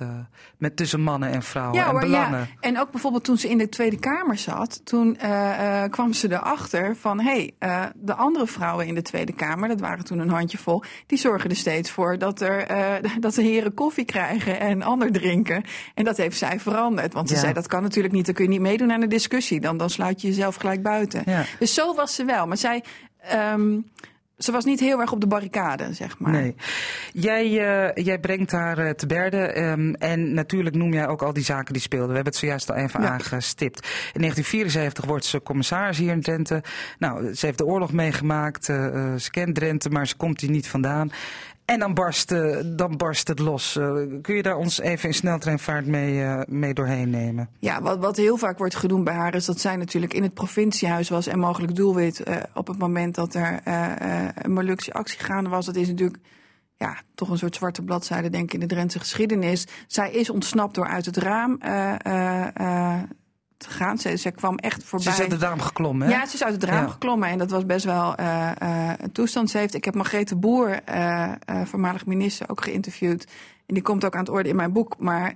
met tussen mannen en vrouwen en hoor, belangen. ja. En ook bijvoorbeeld toen ze in de Tweede Kamer zat, toen kwam ze erachter van hé, hey, de andere vrouwen in de Tweede Kamer, dat waren toen een handjevol, die zorgen er steeds voor dat, er, dat de heren koffie krijgen en ander drinken. En dat heeft zij veranderd. Want ze Ja. zei dat kan natuurlijk niet, dan kun je niet meedoen aan de discussie. Dan, dan sluit je jezelf gelijk buiten. Ja. Dus zo was ze wel. Maar zij. ehm, ze was niet heel erg op de barricade, zeg maar. Nee. Jij, eh, jij brengt haar eh, te berde. ehm, en natuurlijk noem jij ook al die zaken die speelden. We hebben het zojuist al even Ja. aangestipt. In 1974 wordt ze commissaris hier in Drenthe. Nou, ze heeft de oorlog meegemaakt. eh, ze kent Drenthe, maar ze komt hier niet vandaan. En dan barst, eh, dan barst het los. Eh, kun je daar ons even in sneltreinvaart mee, eh, mee doorheen nemen? Ja, wat, wat heel vaak wordt genoemd bij haar is dat zij natuurlijk in het provinciehuis was en mogelijk doelwit op het moment dat er een Molukse actie gaande was. Dat is natuurlijk ja, toch een soort zwarte bladzijde, denk ik, in de Drentse geschiedenis. Zij is ontsnapt door uit het raam te gaan. Ze, ze kwam echt voorbij. Ze is uit het raam geklommen, hè? Ja, ze is uit het raam Ja. geklommen en dat was best wel eh, eh, een toestand. Ze heeft, ik heb Margrethe Boer, eh, voormalig minister, ook geïnterviewd. En die komt ook aan het orde in mijn boek. Maar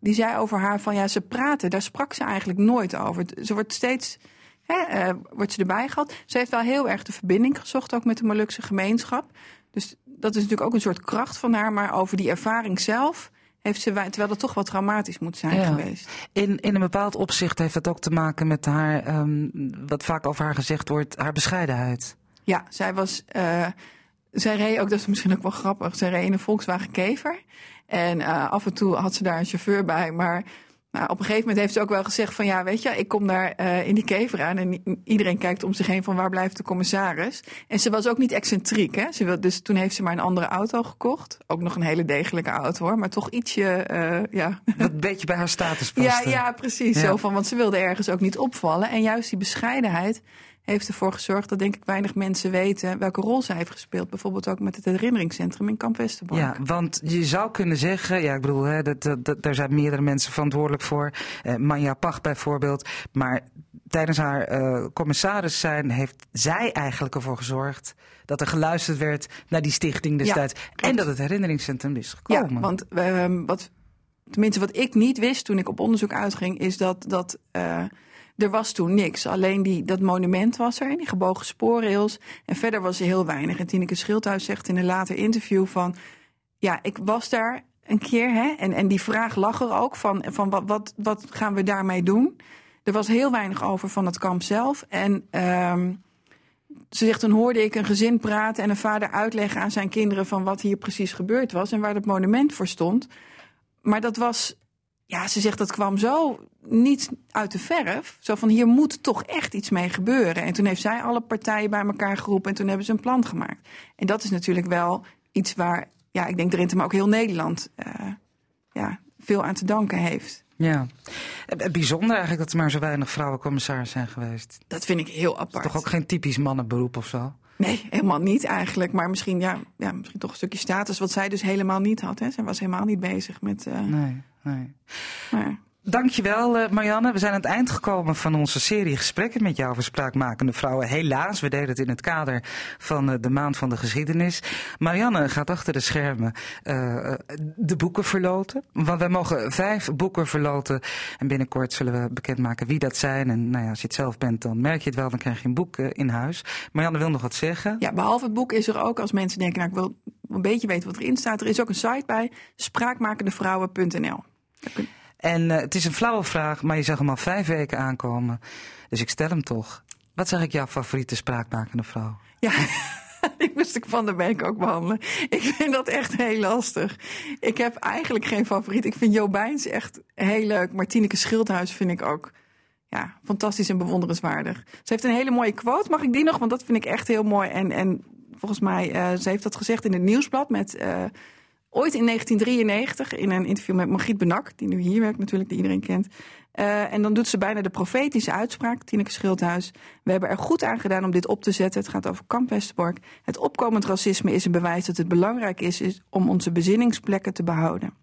die zei over haar van ja, ze praten, daar sprak ze eigenlijk nooit over. Ze wordt steeds, hè, wordt ze erbij gehad. Ze heeft wel heel erg de verbinding gezocht, ook met de Molukse gemeenschap. Dus dat is natuurlijk ook een soort kracht van haar. Maar over die ervaring zelf heeft ze, wij- terwijl dat toch wel traumatisch moet zijn Ja. geweest. In, in een bepaald opzicht heeft dat ook te maken met haar, ehm, wat vaak over haar gezegd wordt, haar bescheidenheid. Ja, zij was. eh, zij reed ook, dat is misschien ook wel grappig. Zij reed in een Volkswagen Kever. En eh, af en toe had ze daar een chauffeur bij. Maar nou, op een gegeven moment heeft ze ook wel gezegd: van ja, weet je, ik kom daar eh, in die kever aan. En iedereen kijkt om zich heen van waar blijft de commissaris. En ze was ook niet excentriek. Hè? Ze wil, dus toen heeft ze maar een andere auto gekocht. Ook nog een hele degelijke auto hoor. Maar toch ietsje. eh, ja. Wat beetje bij haar status Ja, ja, precies. Ja. Zo van, want ze wilde ergens ook niet opvallen. En juist die bescheidenheid heeft ervoor gezorgd dat denk ik weinig mensen weten welke rol zij heeft gespeeld. Bijvoorbeeld ook met het herinneringscentrum in Kamp Westerbork. Ja, want je zou kunnen zeggen, ja, ik bedoel, hè, dat, dat, dat- daar zijn meerdere mensen verantwoordelijk voor. Eh, Manja Pach bijvoorbeeld. Maar tijdens haar eh, commissaris zijn heeft zij eigenlijk ervoor gezorgd dat er geluisterd werd naar die stichting destijds. en dat het herinneringscentrum is gekomen. Ja, want ehm, wat, tenminste wat ik niet wist toen ik op onderzoek uitging, is dat, dat eh, er was toen niks. Alleen die, dat monument was er en die gebogen spoorrails. En verder was er heel weinig. En Tineke Schildhuis zegt in een later interview van, ja, ik was daar een keer hè, en, en die vraag lag er ook van, van wat, wat, wat gaan we daarmee doen? Er was heel weinig over van het kamp zelf. En ehm, ze zegt, toen hoorde ik een gezin praten en een vader uitleggen aan zijn kinderen van wat hier precies gebeurd was en waar het monument voor stond. Maar dat was, ja, ze zegt dat kwam zo niet uit de verf. Zo van hier moet toch echt iets mee gebeuren. En toen heeft zij alle partijen bij elkaar geroepen en toen hebben ze een plan gemaakt. En dat is natuurlijk wel iets waar, ja, ik denk Drenthe, maar ook heel Nederland, eh, ja, veel aan te danken heeft. Ja. Eh, Bijzonder eigenlijk dat er maar zo weinig vrouwen commissaris zijn geweest. Dat vind ik heel apart. Toch ook geen typisch mannenberoep of zo? Nee, helemaal niet eigenlijk. Maar misschien, ja, ja, misschien toch een stukje status wat zij dus helemaal niet had. Hè. Zij was helemaal niet bezig met... eh, Nee, nee. maar- Dankjewel uh, Marianne. We zijn aan het eind gekomen van onze serie gesprekken met jou over spraakmakende vrouwen. Helaas, we deden het in het kader van uh, de Maand van de Geschiedenis. Marianne gaat achter de schermen uh, de boeken verloten. Want wij mogen vijf boeken verloten. En binnenkort zullen we bekendmaken wie dat zijn. En nou ja, als je het zelf bent, dan merk je het wel. Dan krijg je een boek in huis. Marianne wil nog wat zeggen. Ja, behalve het boek is er ook, als mensen denken, nou ik wil een beetje weten wat erin staat. Er is ook een site bij, spraakmakendevrouwen.nl. En uh, het is een flauwe vraag, maar je zag hem al vijf weken aankomen. Dus ik stel hem toch. Wat zeg ik jouw favoriete spraakmakende vrouw? Ja, ik moest ik van de week ook behandelen. Ik vind dat echt heel lastig. Ik heb eigenlijk geen favoriet. Ik vind Jo Bijns echt heel leuk. Martineke Schildhuis vind ik ook ja, fantastisch en bewonderenswaardig. Ze heeft een hele mooie quote. Mag ik die nog? Want dat vind ik echt heel mooi. En, en volgens mij, uh, ze heeft dat gezegd in het nieuwsblad met... Uh, ooit in 1993 in een interview met Margriet Benak, die nu hier werkt natuurlijk, die iedereen kent. Uh, en dan doet ze bijna de profetische uitspraak, Tineke Schildhuis. We hebben er goed aan gedaan om dit op te zetten. Het gaat over Kamp Westerbork. Het opkomend racisme is een bewijs dat het belangrijk is, om onze bezinningsplekken te behouden.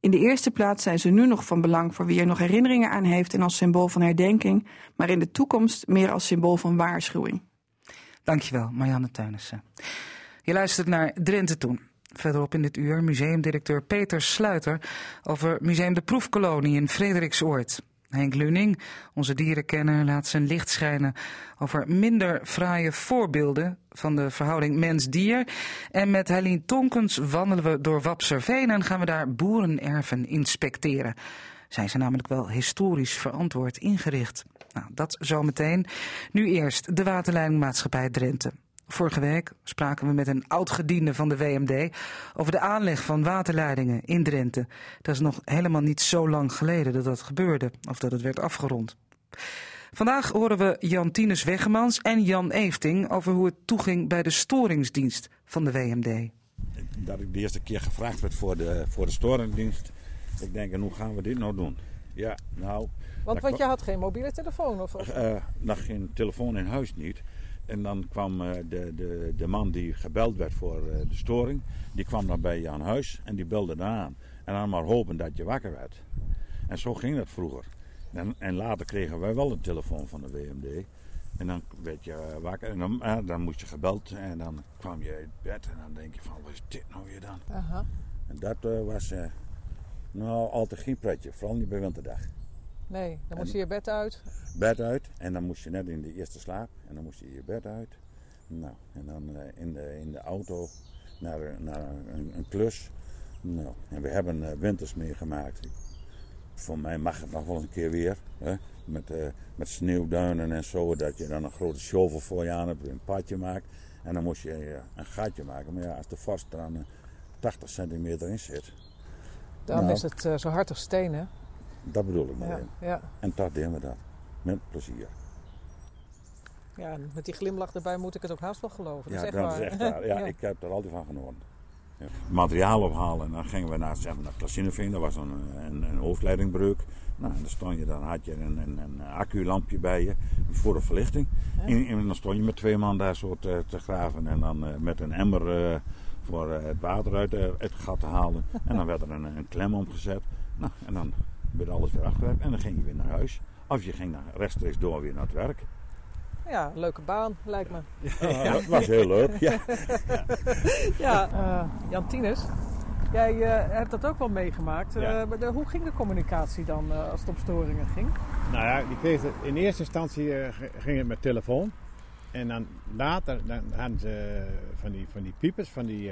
In de eerste plaats zijn ze nu nog van belang voor wie er nog herinneringen aan heeft en als symbool van herdenking, maar in de toekomst meer als symbool van waarschuwing. Dankjewel, Marianne Teunissen. Je luistert naar Drenthe Toen. Verderop in dit uur museumdirecteur Peter Sluiter over Museum de Proefkolonie in Frederiksoord. Henk Luning, onze dierenkenner, laat zijn licht schijnen over minder fraaie voorbeelden van de verhouding mens-dier. En met Helene Tonkens wandelen we door Wapserveen en gaan we daar boerenerven inspecteren. Zijn ze namelijk wel historisch verantwoord ingericht? Nou, dat zometeen. Nu eerst de waterleidingmaatschappij Drenthe. Vorige week spraken we met een oud-gediende van de WMD over de aanleg van waterleidingen in Drenthe. Dat is nog helemaal niet zo lang geleden dat dat gebeurde, of dat het werd afgerond. Vandaag horen we Jan Tinus Weggemans en Jan Eefting over hoe het toeging bij de storingsdienst van de WMD. Dat ik de eerste keer gevraagd werd voor de, voor de storingsdienst. Ik denk, en hoe gaan we dit nou doen? Ja, nou... Want, want je had geen mobiele telefoon? Of, of? Uh, nog geen telefoon in huis niet. En dan kwam uh, de, de, de man die gebeld werd voor uh, de storing, die kwam dan bij je aan huis en die belde dan aan. En dan maar hopen dat je wakker werd. En zo ging dat vroeger. En, en later kregen wij wel een telefoon van de WMD. En dan werd je wakker en dan, dan moest je gebeld en dan kwam je uit bed en dan denk je van wat is dit nou weer dan? En dat was nou altijd geen pretje, vooral niet bij winterdag. Nee, dan moest je je bed uit. Bed uit en dan moest je net in de eerste slaap en dan moest je je bed uit. Nou, en dan uh, in, de, in de auto naar, naar een, een, klus. Nou, en we hebben uh, winters meegemaakt. Voor mij mag het nog wel eens een keer weer. Hè? Met, uh, met sneeuwduinen en zo. Dat je dan een grote shovel voor je aan hebt, een padje maakt. En dan moest je een gatje maken. Maar ja, als de vast er dan 80 centimeter in zit. Dan nou, is het zo hard als steen, hè? Dat bedoel ik maar ja. Ja. En toch deden we dat. Met plezier. Ja, met die glimlach erbij moet ik het ook haast wel geloven. Ja, dat is echt dat waar. is echt waar. Ja, ik heb er altijd van genomen. Ja. Materiaal ophalen en dan gingen we naar, zeg maar, naar Klassineveen. Dat was een, een, een hoofdleidingbreuk. Nou, dan stond je, dan had je een, een, een acculampje bij je voor de verlichting. Ja. En, en, dan stond je met twee man daar zo te, te graven. En dan uh, met een emmer uh, voor uh, het water uit het gat te halen. en dan werd er een, een klem omgezet. Nou, en dan werd alles weer afgewerkt en dan ging je weer naar huis. Of je ging naar, rechtstreeks door weer naar het werk. Ja, leuke baan, lijkt me. Ja, dat was heel leuk. Ja, ja uh, Jan Tines, jij uh, hebt dat ook wel meegemaakt. Ja. Uh, de, hoe ging de communicatie dan als het om storingen ging? Nou ja, die kreeg het, in eerste instantie ging het met telefoon. En dan later dan hadden ze van die, van die piepers, van die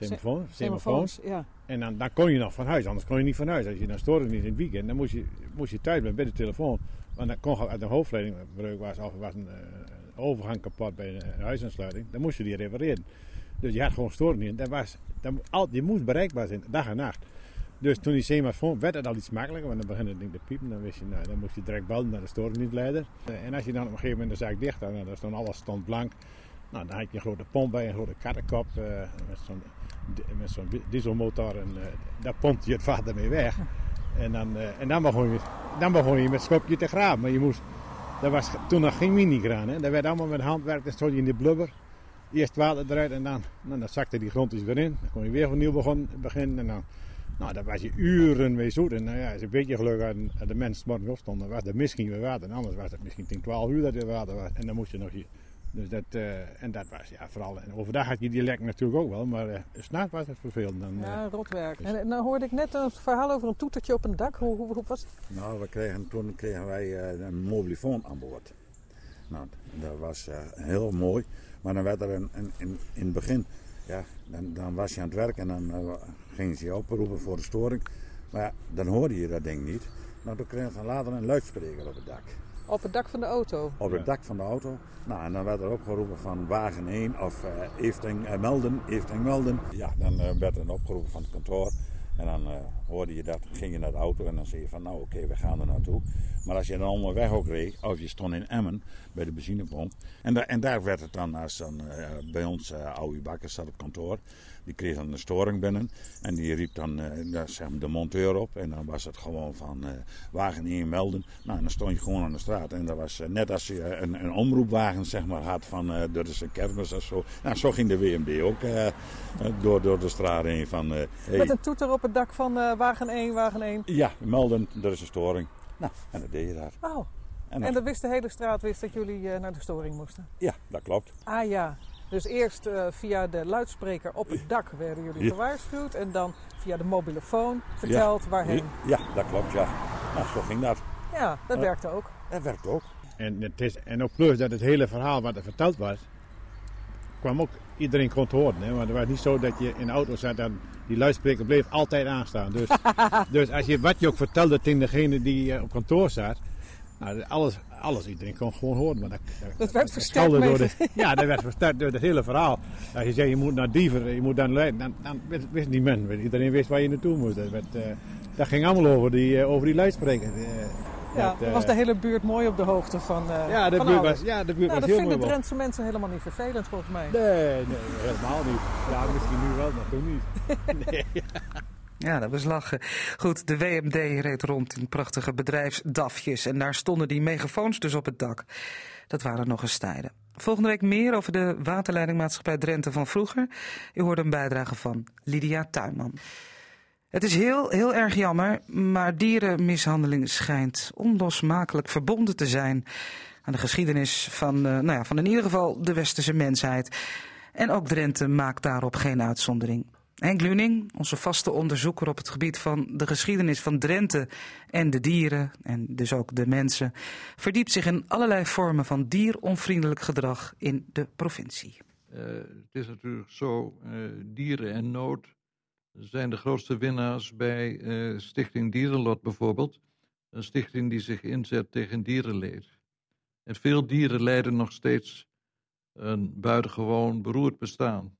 semafoon, semafoons. Ja. En dan, dan kon je nog van huis, anders kon je niet van huis. Als je dan stoorde niet in het weekend, dan moest je, moest je thuis blijven bij de telefoon. Want dan kon uit een hoofdleidingbreuk was of was een, uh, overgang kapot bij een huisaansluiting. Dan moest je die repareren. Dus je had gewoon storing. Dat was, dat, al, die moest bereikbaar zijn, dag en nacht. Dus toen die semafoon werd het al iets makkelijker, want dan begon het ding te piepen. Dan, wist je, nou, dan moest je direct bellen naar de storingdienstleider. En als je dan op een gegeven moment de zaak dicht had, nou, dan stond alles stond blank. Nou, dan had je een grote pomp bij, een grote kattenkop uh, met zo'n met zo'n dieselmotor en uh, daar pompt je het water mee weg. En dan, uh, en dan, begon je, dan begon je met schopje te graven. Maar je moest, dat was toen nog geen minigraan. Hè? Dat werd allemaal met handwerk. Dan stond je in de blubber. Eerst water eruit en dan, nou, dan zakte die grond eens weer in. Dan kon je weer opnieuw beginnen. En dan, Nou, daar was je uren mee zoet. En nou ja, je een beetje geluk had en de mensen morgen opstond, dan was er misschien weer water. En anders was het misschien 10, 12 uur dat er water was. En dan moest je nog. Dus dat, eh, en dat was ja, vooral. En overdag had je die lek natuurlijk ook wel, maar uh, s'nachts was het vervelend. Dan, ja, rotwerk. En, en dan hoorde ik net een verhaal over een toetertje op een dak. Hoe, hoe, hoe was het? Nou, we kregen, toen kregen wij uh, een mobielefoon aan boord. Nou, dat was heel mooi. Maar dan werd er een, een, in, in het begin, ja, dan, dan was je aan het werk en dan gingen ze je oproepen voor de storing. Maar ja, dan hoorde je dat ding niet. Nou, toen kregen we later een luidspreker op het dak. Op het dak van de auto? Op het dak van de auto. Nou, en dan werd er opgeroepen van wagen 1 of uh, Efting uh, melden, Efting melden. Ja, dan uh, werd er opgeroepen van het kantoor. En dan hoorde je dat, ging je naar de auto en dan zei je van nou oké, okay, we gaan er naartoe. Maar als je dan onderweg ook reed, of je stond in Emmen bij de benzinepomp. En, da en daar werd het dan, als dan bij ons uh, Oude Bakker zat op kantoor. Die kreeg dan een storing binnen. En die riep dan uh, zeg maar de monteur op. En dan was het gewoon van uh, wagen 1 melden. Nou, dan stond je gewoon aan de straat. En dat was uh, net als je een, een omroepwagen zeg maar, had van dat is een kermis of zo. Nou, zo ging de WMB ook door, door de straat heen. Van, hey. Met een toeter op het dak van wagen 1, wagen 1? Ja, melden, er is een storing. Nou, en dat deed je daar. Oh. En, en dat wist de hele straat wist dat jullie naar de storing moesten? Ja, dat klopt. Ah ja. Dus eerst uh, via de luidspreker op het dak werden jullie gewaarschuwd. En dan via de mobielefoon verteld ja. waarheen. Ja, dat klopt, ja. Nou, zo ging dat. Ja, dat uh, werkte ook. Dat werkte ook. En, het is, en ook plus dat het hele verhaal wat er verteld was, kwam ook iedereen kon te horen. Hè? Want het was niet zo dat je in de auto zat en die luidspreker bleef altijd aanstaan. Dus, dus als je wat je ook vertelde tegen degene die uh, op kantoor zat, nou, alles, alles, iedereen kon gewoon horen. Maar dat, dat, dat werd versterkt door de, Ja, dat werd versterkt door het hele verhaal. Als je zei, je moet naar Diever, je moet dan leiden, dan, dan wist niet men. Iedereen wist waar je naartoe moest. Dat, werd, uh, dat ging allemaal over die, uh, over die luidspreker. Uh, ja, dat, was de hele buurt mooi op de hoogte van Ja, de van buurt was, ja, de buurt nou, was heel mooi. Dat vinden Drentse mensen helemaal niet vervelend volgens mij. Nee, nee, helemaal niet. Ja, misschien nu wel, maar toen niet. nee. Ja, dat was lachen. Goed, de WMD reed rond in prachtige bedrijfsdafjes. En daar stonden die megafoons dus op het dak. Dat waren nog eens tijden. Volgende week meer over de waterleidingmaatschappij Drenthe van vroeger. U hoorde een bijdrage van Lydia Tuinman. Het is heel, heel erg jammer, maar dierenmishandeling schijnt onlosmakelijk verbonden te zijn aan de geschiedenis van, uh, nou ja, van in ieder geval de westerse mensheid. En ook Drenthe maakt daarop geen uitzondering. Henk Luning, onze vaste onderzoeker op het gebied van de geschiedenis van Drenthe en de dieren, en dus ook de mensen, verdiept zich in allerlei vormen van dieronvriendelijk gedrag in de provincie. Uh, het is natuurlijk zo, uh, dieren en nood zijn de grootste winnaars bij uh, Stichting Dierenlot bijvoorbeeld. Een stichting die zich inzet tegen dierenleed. En veel dieren leiden nog steeds een buitengewoon beroerd bestaan.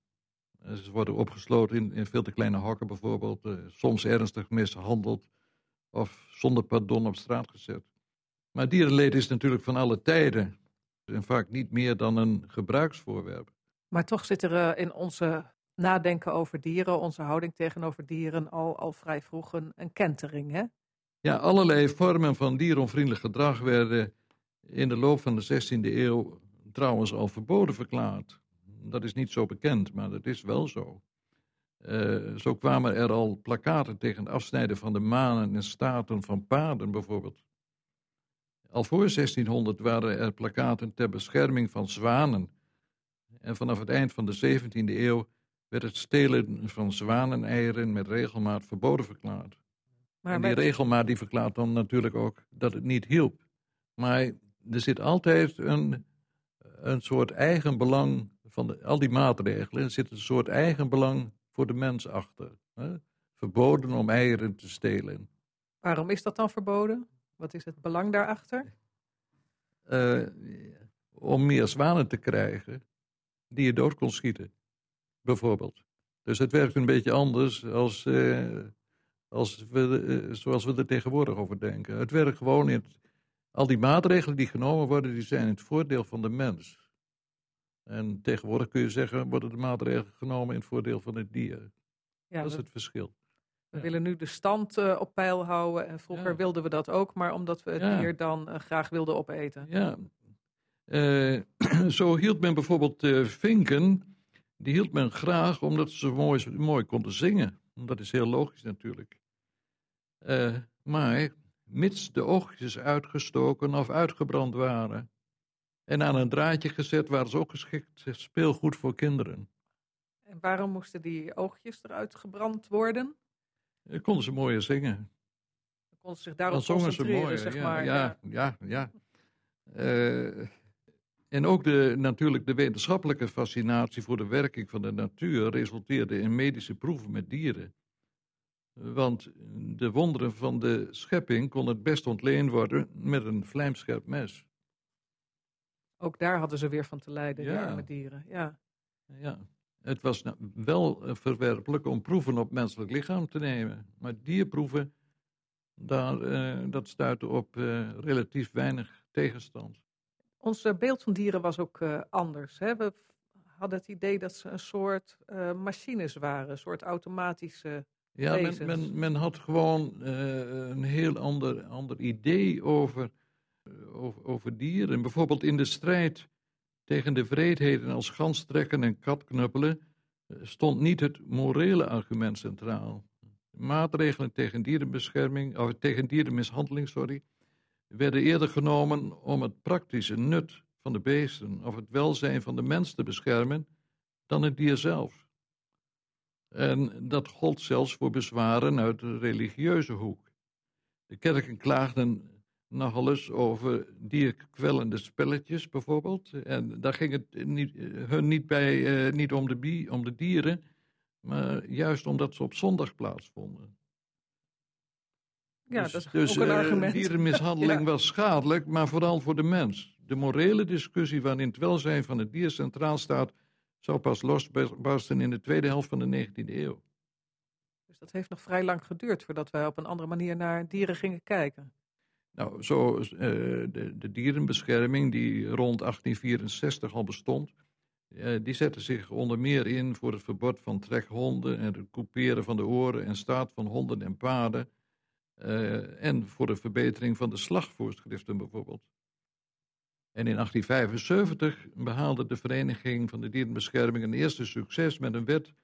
Ze worden opgesloten in, in veel te kleine hokken bijvoorbeeld, uh, soms ernstig mishandeld of zonder pardon op straat gezet. Maar dierenleed is natuurlijk van alle tijden en vaak niet meer dan een gebruiksvoorwerp. Maar toch zit er uh, in onze nadenken over dieren, onze houding tegenover dieren, al, al vrij vroeg een, een kentering, hè? Ja, allerlei vormen van dieronvriendelijk gedrag werden in de loop van de 16e eeuw trouwens al verboden verklaard. Dat is niet zo bekend, maar dat is wel zo. Uh, zo kwamen er al plakaten tegen het afsnijden van de manen en staten van paarden bijvoorbeeld. Al voor 1600 waren er plakaten ter bescherming van zwanen. En vanaf het eind van de 17e eeuw werd het stelen van zwaneneieren met regelmaat verboden verklaard. Maar en die met... regelmaat die verklaart dan natuurlijk ook dat het niet hielp. Maar er zit altijd een, een soort eigen belang van de, al die maatregelen. Zit een soort eigen belang voor de mens achter. Hè? Verboden om eieren te stelen. Waarom is dat dan verboden? Wat is het belang daarachter? Uh, om meer zwanen te krijgen die je dood kon schieten, bijvoorbeeld. Dus het werkt een beetje anders als, uh, als we, uh, zoals we er tegenwoordig over denken. Het werkt gewoon in het, al die maatregelen die genomen worden, die zijn in het voordeel van de mens. En tegenwoordig kun je zeggen, worden de maatregelen genomen in het voordeel van het dier. Ja, dat is het verschil. We ja. willen nu de stand uh, op peil houden. En vroeger ja. wilden we dat ook, maar omdat we het ja. dier dan uh, graag wilden opeten. Ja. Uh, zo hield men bijvoorbeeld vinken die hield men graag omdat ze zo mooi, mooi konden zingen. Dat is heel logisch natuurlijk. Uh, maar mits de oogjes uitgestoken of uitgebrand waren en aan een draadje gezet, waren ze ook geschikt speelgoed voor kinderen. En waarom moesten die oogjes eruit gebrand worden? Dan konden ze mooier zingen. Dan konden ze zich daarop concentreren, zeg ja, maar. Ja, ja, ja. Uh, en ook de, natuurlijk de wetenschappelijke fascinatie voor de werking van de natuur resulteerde in medische proeven met dieren. Want de wonderen van de schepping kon het best ontleen worden met een vlijmscherp mes. Ook daar hadden ze weer van te lijden, ja. met dieren. Ja. ja, het was nou wel verwerpelijk om proeven op menselijk lichaam te nemen. Maar dierproeven, daar, uh, dat stuitte op uh, relatief weinig tegenstand. Ons beeld van dieren was ook anders. Hè? We hadden het idee dat ze een soort machines waren, een soort automatische ja, men, men, men, had gewoon uh, een heel ander, ander idee over, over, over, dieren. Bijvoorbeeld in de strijd tegen de vreedheden als ganstrekken en katknuppelen uh, stond niet het morele argument centraal. Maatregelen tegen dierenbescherming, of tegen dierenmishandeling, sorry, werden eerder genomen om het praktische nut van de beesten of het welzijn van de mens te beschermen dan het dier zelf. En dat gold zelfs voor bezwaren uit de religieuze hoek. De kerken klaagden nogal eens over dierkwellende spelletjes bijvoorbeeld. En daar ging het niet, hun niet, bij, uh, niet om, de om de dieren, maar juist omdat ze op zondag plaatsvonden. Ja, dus, dat is dus, ook een uh, argument. dierenmishandeling ja. was schadelijk, maar vooral voor de mens. De morele discussie waarin het welzijn van het dier centraal staat, zou pas losbarsten in de tweede helft van de 19e eeuw. Dus dat heeft nog vrij lang geduurd voordat wij op een andere manier naar dieren gingen kijken. Nou, zo uh, de, de, dierenbescherming die rond 1864 al bestond, uh, die zette zich onder meer in voor het verbod van trekhonden en het couperen van de oren en staat van honden en paarden. Uh, en voor de verbetering van de slagvoorschriften bijvoorbeeld. En in 1875 behaalde de Vereniging van de Dierenbescherming een eerste succes met een wet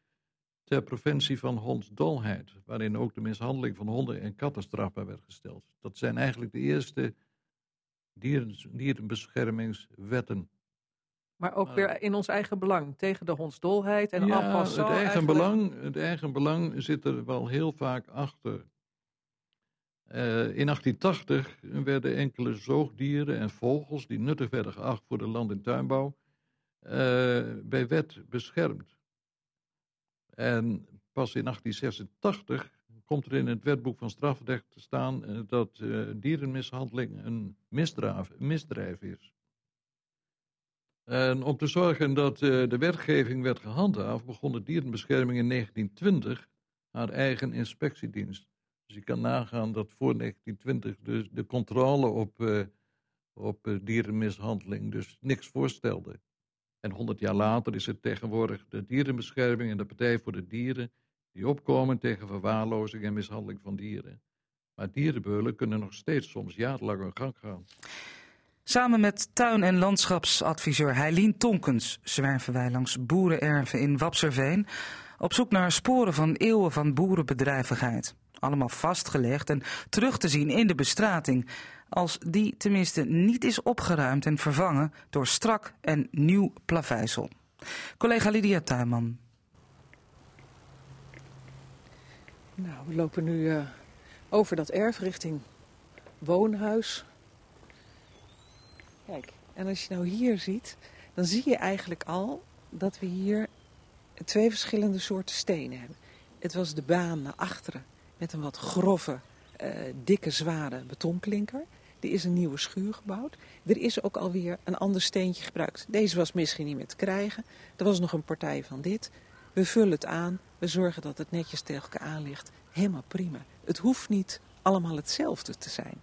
ter preventie van hondsdolheid, waarin ook de mishandeling van honden en katten strafbaar werd gesteld. Dat zijn eigenlijk de eerste dieren, dierenbeschermingswetten. Maar ook weer in ons eigen belang, tegen de hondsdolheid en ja, en het eigen, eigenlijk. belang, het eigen belang zit er wel heel vaak achter. Uh, in 1880 werden enkele zoogdieren en vogels die nuttig werden geacht voor de land- en tuinbouw uh, bij wet beschermd. En pas in 1886 komt er in het wetboek van strafrecht te staan uh, dat dierenmishandeling een misdrijf, misdrijf is. En om te zorgen dat de wetgeving werd gehandhaafd, begon de dierenbescherming in 1920 haar eigen inspectiedienst. Dus je kan nagaan dat voor 1920 dus de controle op, op dierenmishandeling dus niks voorstelde. En 100 jaar later is het tegenwoordig de dierenbescherming en de Partij voor de Dieren die opkomen tegen verwaarlozing en mishandeling van dieren. Maar dierenbeulen kunnen nog steeds soms jarenlang hun gang gaan. Samen met tuin- en landschapsadviseur Heilien Tonkens zwerven wij langs boerenerven in Wapserveen op zoek naar sporen van eeuwen van boerenbedrijvigheid allemaal vastgelegd en terug te zien in de bestrating, als die tenminste niet is opgeruimd en vervangen door strak en nieuw plaveisel. Collega Lydia Tuinman. Nou, we lopen nu uh, over dat erf richting woonhuis. Kijk, en als je nou hier ziet, dan zie je eigenlijk al dat we hier twee verschillende soorten stenen hebben. Het was de baan naar achteren met een wat grove, uh, dikke, zware betonklinker. Er is een nieuwe schuur gebouwd. Er is ook alweer een ander steentje gebruikt. Deze was misschien niet meer te krijgen. Er was nog een partij van dit. We vullen het aan. We zorgen dat het netjes tegen elkaar aan ligt. Helemaal prima. Het hoeft niet allemaal hetzelfde te zijn.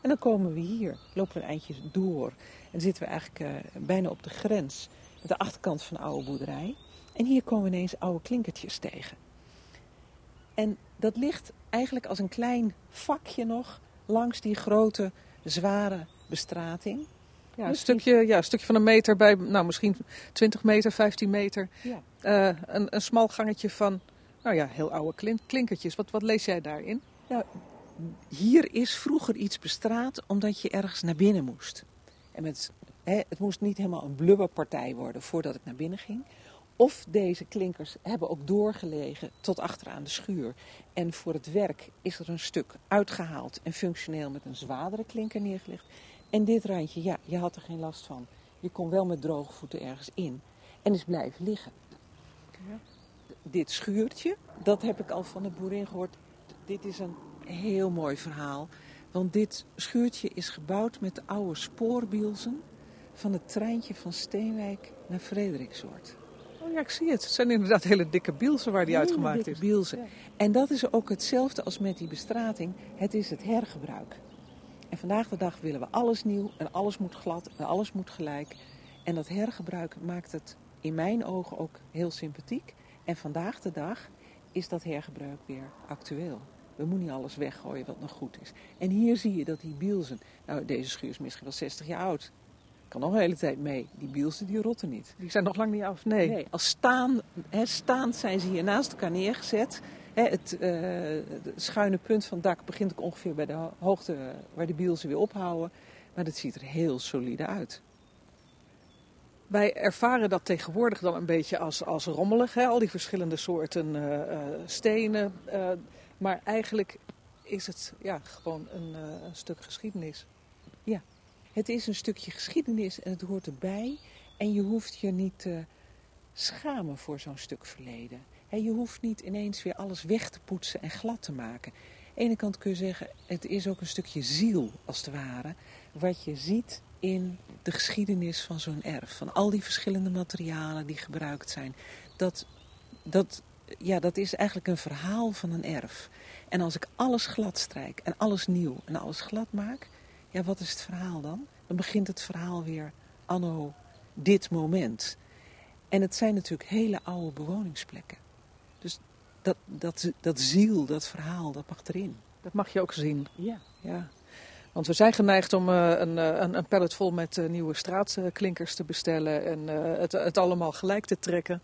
En dan komen we hier, lopen we een eindje door. En zitten we eigenlijk uh, bijna op de grens met de achterkant van de oude boerderij. En hier komen we ineens oude klinkertjes tegen. En dat ligt eigenlijk als een klein vakje nog langs die grote, zware bestrating. Ja, een stukje, ja, een stukje van een meter bij, nou misschien 20 meter, 15 meter. Ja. Eh, een, een smal gangetje van, nou ja, heel oude klin- klinkertjes. Wat, wat lees jij daarin? Nou, hier is vroeger iets bestraat omdat je ergens naar binnen moest. En met, hè, het moest niet helemaal een blubberpartij worden voordat ik naar binnen ging. Of deze klinkers hebben ook doorgelegen tot achteraan de schuur. En voor het werk is er een stuk uitgehaald en functioneel met een zwaardere klinker neergelegd. En dit randje, ja, je had er geen last van. Je kon wel met droge voeten ergens in. En is blijven liggen. Dit schuurtje, dat heb ik al van de boerin gehoord. Dit is een heel mooi verhaal. Want dit schuurtje is gebouwd met de oude spoorbielsen van het treintje van Steenwijk naar Frederiksoord. Oh ja, ik zie het. Het zijn inderdaad hele dikke bielsen waar die Hele uitgemaakt dikke is. bielsen. En dat is ook hetzelfde als met die bestrating. Het is het hergebruik. En vandaag de dag willen we alles nieuw en alles moet glad en alles moet gelijk. En dat hergebruik maakt het in mijn ogen ook heel sympathiek. En vandaag de dag is dat hergebruik weer actueel. We moeten niet alles weggooien wat nog goed is. En hier zie je dat die bielsen... Nou, deze schuur is misschien wel 60 jaar oud. Kan nog een hele tijd mee. Die bielsen die rotten niet. Die zijn nog lang niet af, nee. als staan, hè, staand zijn ze hier naast elkaar neergezet. Hè, het eh, de schuine punt van het dak begint ook ongeveer bij de ho- hoogte waar de bielsen weer ophouden. Maar dat ziet er heel solide uit. Wij ervaren dat tegenwoordig dan een beetje als, als rommelig, hè? al die verschillende soorten eh, eh, stenen. eh, maar eigenlijk is het ja, gewoon een, eh, een stuk geschiedenis. Ja, het is een stukje geschiedenis en het hoort erbij. En je hoeft je niet te schamen voor zo'n stuk verleden. Je hoeft niet ineens weer alles weg te poetsen en glad te maken. Aan de ene kant kun je zeggen, het is ook een stukje ziel, als het ware. Wat je ziet in de geschiedenis van zo'n erf. Van al die verschillende materialen die gebruikt zijn. Dat, dat, ja, dat is eigenlijk een verhaal van een erf. En als ik alles glad strijk en alles nieuw en alles glad maak... Ja, wat is het verhaal dan? Dan begint het verhaal weer anno dit moment. En het zijn natuurlijk hele oude bewoningsplekken. Dus dat, dat, dat ziel, dat verhaal, dat mag erin. Dat mag je ook zien. Ja. ja. Want we zijn geneigd om eh, een, eh, een, een pallet vol met eh, nieuwe straatklinkers te bestellen en het, het allemaal gelijk te trekken.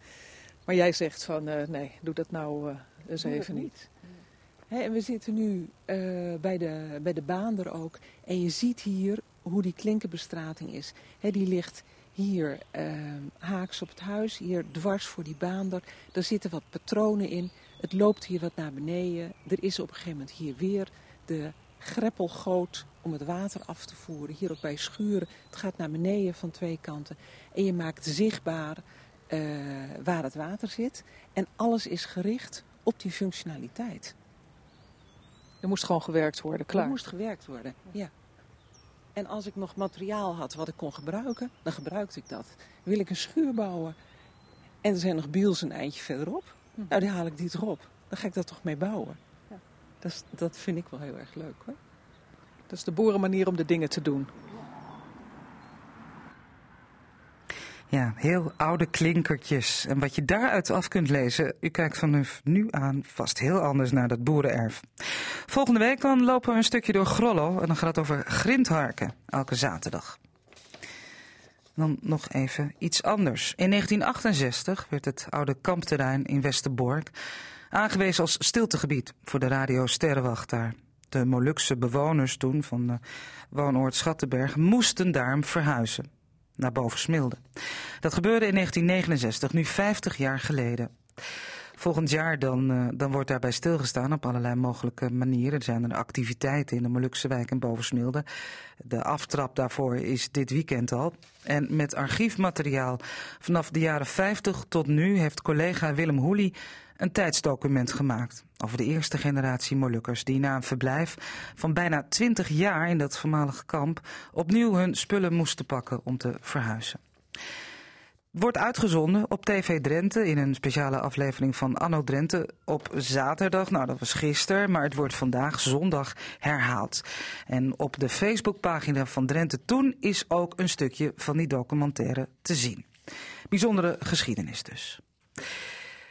Maar jij zegt van nee, doe dat nou eens Doe even niet. En we zitten nu eh, bij, de, bij de baander ook. En je ziet hier hoe die klinkerbestrating is. Die ligt hier eh, haaks op het huis, hier dwars voor die baander. Daar zitten wat patronen in. Het loopt hier wat naar beneden. Er is op een gegeven moment hier weer de greppelgoot om het water af te voeren. Hier ook bij schuren. Het gaat naar beneden van twee kanten. En je maakt zichtbaar eh, waar het water zit. En alles is gericht op die functionaliteit. Er moest gewoon gewerkt worden, klaar. Er moest gewerkt worden, ja. En als ik nog materiaal had wat ik kon gebruiken, dan gebruikte ik dat. Wil ik een schuur bouwen en er zijn nog biels een eindje verderop, nou dan haal ik die erop. Dan ga ik daar toch mee bouwen. Dat, is- dat vind ik wel heel erg leuk hoor. Dat is de boerenmanier om de dingen te doen. Ja, heel oude klinkertjes. En wat je daaruit af kunt lezen, u kijkt vanaf nu aan vast heel anders naar dat boerenerf. Volgende week dan lopen we een stukje door Grollo en dan gaat het over grindharken, elke zaterdag. Dan nog even iets anders. In 1968 werd het oude kampterrein in Westerbork aangewezen als stiltegebied voor de radio Sterrenwacht daar. De Molukse bewoners toen van de woonoord Schattenberg moesten daarom verhuizen naar Bovensmilde. Dat gebeurde in 1969, nu 50 jaar geleden. Volgend jaar dan, eh, dan wordt daarbij stilgestaan op allerlei mogelijke manieren. Er zijn er activiteiten in de Molukse wijk en Bovensmilde. De aftrap daarvoor is dit weekend al. En met archiefmateriaal vanaf de jaren 50 tot nu heeft collega Willem Hoelie een tijdsdocument gemaakt over de eerste generatie Molukkers die na een verblijf van bijna 20 jaar in dat voormalige kamp opnieuw hun spullen moesten pakken om te verhuizen. Wordt uitgezonden op TV Drenthe in een speciale aflevering van Anno Drenthe op zaterdag. Nou, dat was gisteren, maar het wordt vandaag zondag herhaald. En op de Facebookpagina van Drenthe Toen is ook een stukje van die documentaire te zien. Bijzondere geschiedenis dus.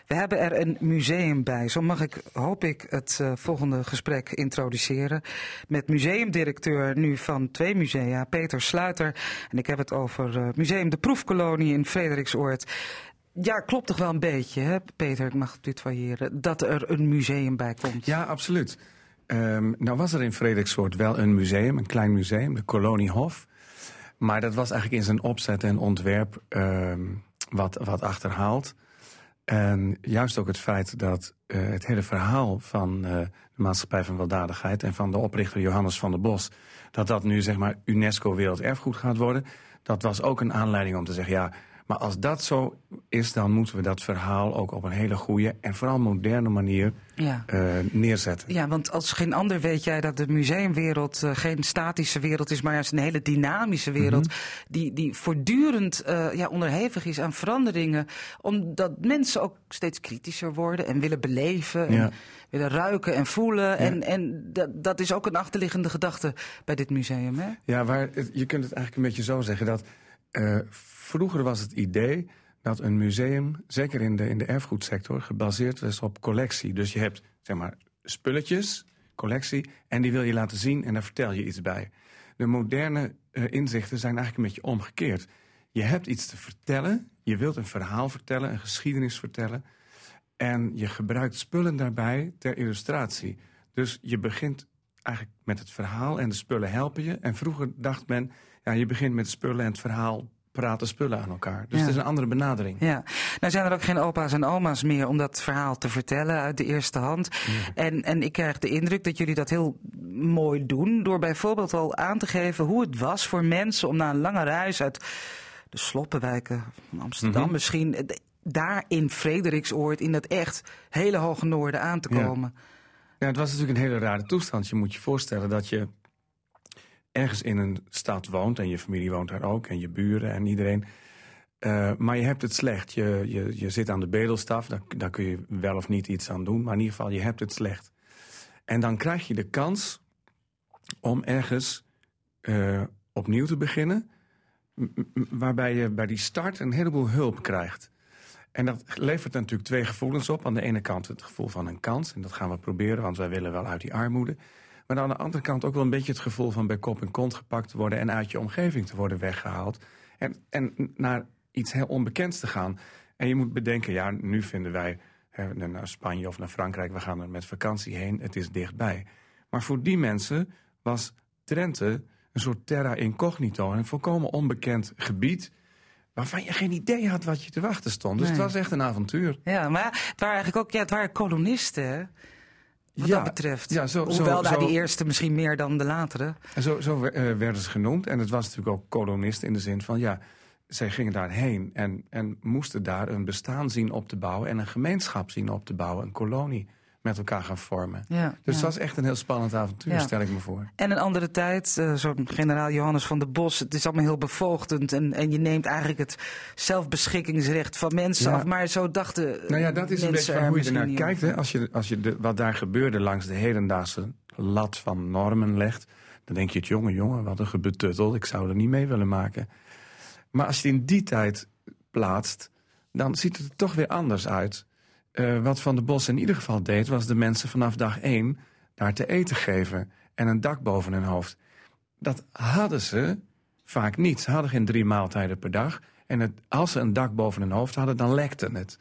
We hebben er een museum bij. Zo mag ik, hoop ik, het uh, volgende gesprek introduceren. Met museumdirecteur nu van twee musea, Peter Sluiter. En ik heb het over uh, Museum de Proefkolonie in Frederiksoord. Ja, klopt toch wel een beetje, hè, Peter, ik mag tutoyeren, dat er een museum bij komt? Ja, absoluut. Um, nou was er in Frederiksoord wel een museum, een klein museum, de Koloniehof. Maar dat was eigenlijk in zijn opzet en ontwerp um, wat, wat achterhaald. En juist ook het feit dat uh, het hele verhaal van uh, de Maatschappij van Weldadigheid... en van de oprichter Johannes van der Bos... dat dat nu zeg maar UNESCO Werelderfgoed gaat worden... dat was ook een aanleiding om te zeggen... ja, maar als dat zo is, dan moeten we dat verhaal ook op een hele goede en vooral moderne manier ja. uh, neerzetten. Ja, want als geen ander weet jij dat de museumwereld uh, geen statische wereld is, maar juist een hele dynamische wereld. Mm -hmm. die, die voortdurend uh, ja, onderhevig is aan veranderingen. Omdat mensen ook steeds kritischer worden en willen beleven. En ja. willen ruiken en voelen. Ja. En, en dat, dat is ook een achterliggende gedachte bij dit museum. Hè? Ja, waar, je kunt het eigenlijk een beetje zo zeggen dat. Vroeger was het idee dat een museum, zeker in de, in de erfgoedsector, gebaseerd was op collectie. Dus je hebt zeg maar spulletjes, collectie, en die wil je laten zien en daar vertel je iets bij. De moderne uh, inzichten zijn eigenlijk een beetje omgekeerd. Je hebt iets te vertellen, je wilt een verhaal vertellen, een geschiedenis vertellen. En je gebruikt spullen daarbij ter illustratie. Dus je begint eigenlijk met het verhaal en de spullen helpen je. En vroeger dacht men, ja, je begint met spullen en het verhaal praten spullen aan elkaar. Dus ja. het is een andere benadering. Ja. Nou zijn er ook geen opa's en oma's meer om dat verhaal te vertellen uit de eerste hand. Ja. En, en ik krijg de indruk dat jullie dat heel mooi doen... door bijvoorbeeld al aan te geven hoe het was voor mensen... om na een lange reis uit de sloppenwijken van Amsterdam mm -hmm. misschien... daar in Frederiksoord, in dat echt hele hoge noorden aan te komen. Ja. ja, het was natuurlijk een hele rare toestand. Je moet je voorstellen dat je ergens in een stad woont en je familie woont daar ook en je buren en iedereen. Uh, maar je hebt het slecht. Je, je, je zit aan de bedelstaf, daar, daar kun je wel of niet iets aan doen. Maar in ieder geval, je hebt het slecht. En dan krijg je de kans om ergens uh, opnieuw te beginnen. Waarbij je bij die start een heleboel hulp krijgt. En dat levert natuurlijk twee gevoelens op. Aan de ene kant het gevoel van een kans. En dat gaan we proberen, want wij willen wel uit die armoede. Maar aan de andere kant ook wel een beetje het gevoel van bij kop en kont gepakt te worden en uit je omgeving te worden weggehaald. En, en naar iets heel onbekends te gaan. En je moet bedenken, ja, nu vinden wij hè, naar Spanje of naar Frankrijk, we gaan er met vakantie heen, het is dichtbij. Maar voor die mensen was Drenthe een soort terra incognito, een volkomen onbekend gebied waarvan je geen idee had wat je te wachten stond. Dus nee. het was echt een avontuur. Ja, maar het waren eigenlijk ook ja, het waren kolonisten? Wat ja, dat betreft. Ja, zo, Hoewel zo, daar zo, die eerste misschien meer dan de latere. Zo, zo uh, werden ze genoemd. En het was natuurlijk ook kolonisten in de zin van... ja, zij gingen daarheen en, en moesten daar een bestaan zien op te bouwen... en een gemeenschap zien op te bouwen, een kolonie met elkaar gaan vormen. Ja, dus ja. het was echt een heel spannend avontuur, ja. stel ik me voor. En een andere tijd, uh, zo'n generaal Johannes van der Bos... het is allemaal heel bevoogdend... en, en je neemt eigenlijk het zelfbeschikkingsrecht van mensen af... maar zo dachten Nou ja, dat is een beetje van hoe je ernaar kijkt. Hè? Als je, als je de, wat daar gebeurde langs de hedendaagse lat van normen legt... dan denk je het jongen, jongen, wat een gebetuttel. Ik zou er niet mee willen maken. Maar als je het in die tijd plaatst... dan ziet het er toch weer anders uit... Uh, wat Van der Bos in ieder geval deed... was de mensen vanaf dag één daar te eten geven. En een dak boven hun hoofd. Dat hadden ze vaak niet. Ze hadden geen drie maaltijden per dag. En het, als ze een dak boven hun hoofd hadden, dan lekte het.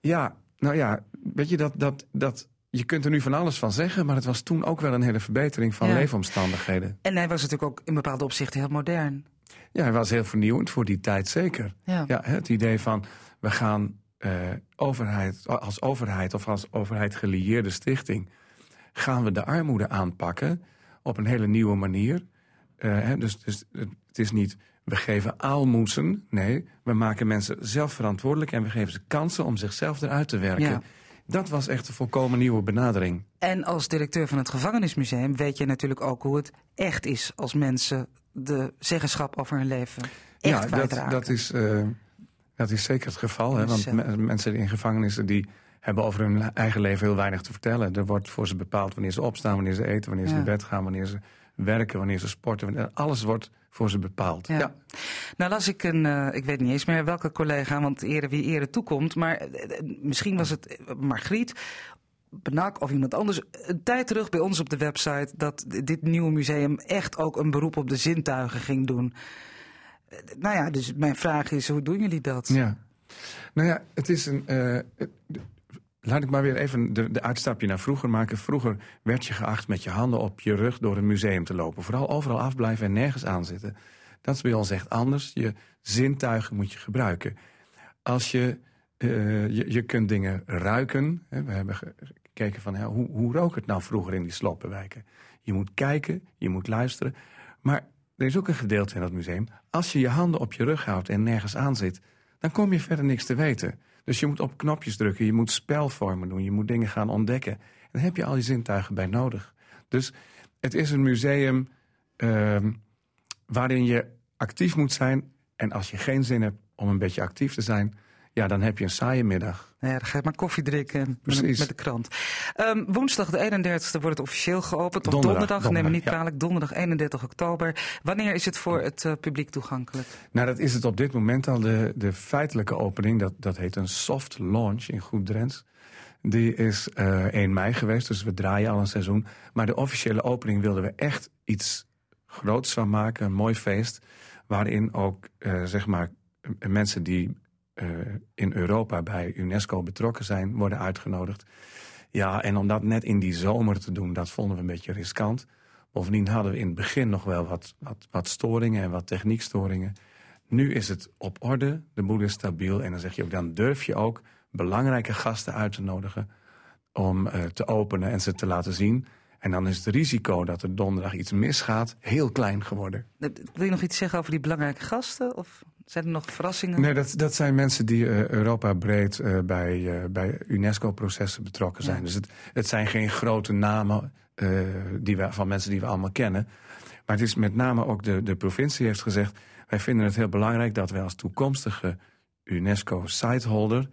Ja, nou ja, weet je, dat, dat, dat, je kunt er nu van alles van zeggen... maar het was toen ook wel een hele verbetering van ja. leefomstandigheden. En hij was natuurlijk ook in bepaalde opzichten heel modern. Ja, hij was heel vernieuwend voor die tijd, zeker. Ja. ja het idee van, we gaan uh, overheid, als overheid of als overheid gelieerde stichting... gaan we de armoede aanpakken op een hele nieuwe manier. Uh, hè, dus, dus het is niet, we geven aalmoezen. Nee, we maken mensen zelf verantwoordelijk... en we geven ze kansen om zichzelf eruit te werken. Ja. Dat was echt een volkomen nieuwe benadering. En als directeur van het Gevangenismuseum weet je natuurlijk ook hoe het echt is... als mensen de zeggenschap over hun leven echt ja, dat, dat is... Uh, dat is zeker het geval. Hè? Want me mensen in gevangenissen die hebben over hun eigen leven heel weinig te vertellen. Er wordt voor ze bepaald wanneer ze opstaan, wanneer ze eten, wanneer ze ja. naar bed gaan, wanneer ze werken, wanneer ze sporten. Alles wordt voor ze bepaald. Ja. Nou las ik een, eh, ik weet niet eens meer welke collega, want ere wie ere toekomt, maar eh, eh, misschien was het eh, Margriet, Benak of iemand anders, een tijd terug bij ons op de website dat dit nieuwe museum echt ook een beroep op de zintuigen ging doen. Nou ja, dus mijn vraag is, hoe doen jullie dat? Ja. Nou ja, het is een. eh, laat ik maar weer even de, de uitstapje naar vroeger maken. Vroeger werd je geacht met je handen op je rug door een museum te lopen. Vooral overal afblijven en nergens aanzitten. Dat is bij ons echt anders. Je zintuigen moet je gebruiken. Als je. eh, je, je kunt dingen ruiken. We hebben ge- gekeken van hoe, hoe rook het nou vroeger in die sloppenwijken. Je moet kijken, je moet luisteren. Maar er is ook een gedeelte in dat museum. Als je je handen op je rug houdt en nergens aan zit, dan kom je verder niks te weten. Dus je moet op knopjes drukken, je moet spelvormen doen, je moet dingen gaan ontdekken. En heb je al je zintuigen bij nodig. Dus het is een museum ehm, waarin je actief moet zijn. En als je geen zin hebt om een beetje actief te zijn, ja, dan heb je een saaie middag. Nou ja, dan ga je maar koffie drinken met, Precies. met de krant. Ehm, woensdag de 31e wordt het officieel geopend. Of Donderdag, donderdag, neem me niet ja. kwalijk. Donderdag 31 oktober. Wanneer is het voor het eh, publiek toegankelijk? Nou, dat is het op dit moment al. De, de feitelijke opening, dat, dat heet een soft launch in Goed Drents. Die is eh 1 mei geweest, dus we draaien al een seizoen. Maar de officiële opening wilden we echt iets groots van maken. Een mooi feest. Waarin ook, eh, zeg maar, mensen die eh, in Europa bij UNESCO betrokken zijn, worden uitgenodigd. Ja, en om dat net in die zomer te doen, dat vonden we een beetje riskant. Bovendien hadden we in het begin nog wel wat, wat, wat storingen en wat techniekstoringen. Nu is het op orde, de boel is stabiel. En dan zeg je ook, dan durf je ook belangrijke gasten uit te nodigen om eh, te openen en ze te laten zien. En dan is het risico dat er donderdag iets misgaat heel klein geworden. Eh, Wil je nog iets zeggen over die belangrijke gasten? Of zijn er nog verrassingen? Nee, dat, dat zijn mensen die eh, Europa breed eh, bij, eh, bij UNESCO-processen betrokken zijn. Ja. Dus het, het zijn geen grote namen die we, van mensen die we allemaal kennen. Maar het is met name ook de, de provincie heeft gezegd... wij vinden het heel belangrijk dat wij als toekomstige UNESCO-siteholder...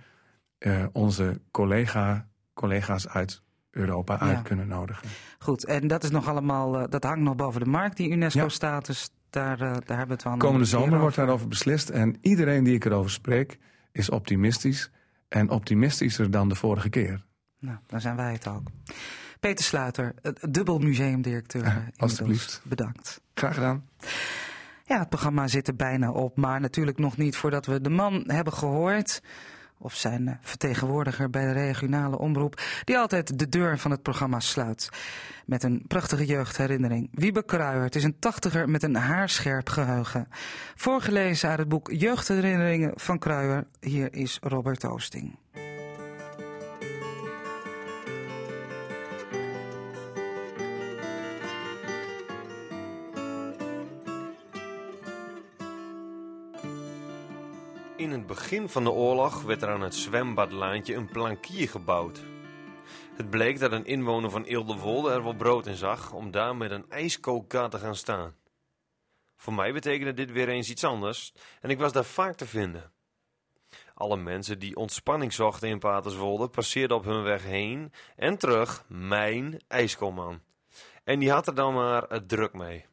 eh, onze collega, collega's uit Europa Ja. uit kunnen nodigen. Goed, en dat, is nog allemaal, dat hangt nog boven de markt, die UNESCO-status. Daar, eh, daar hebben we het wel Komende zomer wordt daarover beslist. En iedereen die ik erover spreek is optimistisch. En optimistischer dan de vorige keer. Nou, dan zijn wij het ook. Peter Sluiter, dubbel museumdirecteur. inmiddels. alstublieft. Bedankt. Graag gedaan. Ja, het programma zit er bijna op, maar natuurlijk nog niet voordat we de man hebben gehoord. Of zijn eh, vertegenwoordiger bij de regionale omroep, die altijd de deur van het programma sluit. Met een prachtige jeugdherinnering. Wiebe Kruijer, het is een tachtiger met een haarscherp geheugen. Voorgelezen uit het boek Jeugdherinneringen van Kruijer. Hier is Robert Oosting. In het begin van de oorlog werd er aan het zwembadlaantje een plankier gebouwd. Het bleek dat een inwoner van Eelde-Wolde er wel brood in zag om daar met een ijskookkar te gaan staan. Voor mij betekende dit weer eens iets anders en ik was daar vaak te vinden. Alle mensen die ontspanning zochten in Paterswolde passeerden op hun weg heen en terug mijn ijskoolman. En die had er dan maar het druk mee.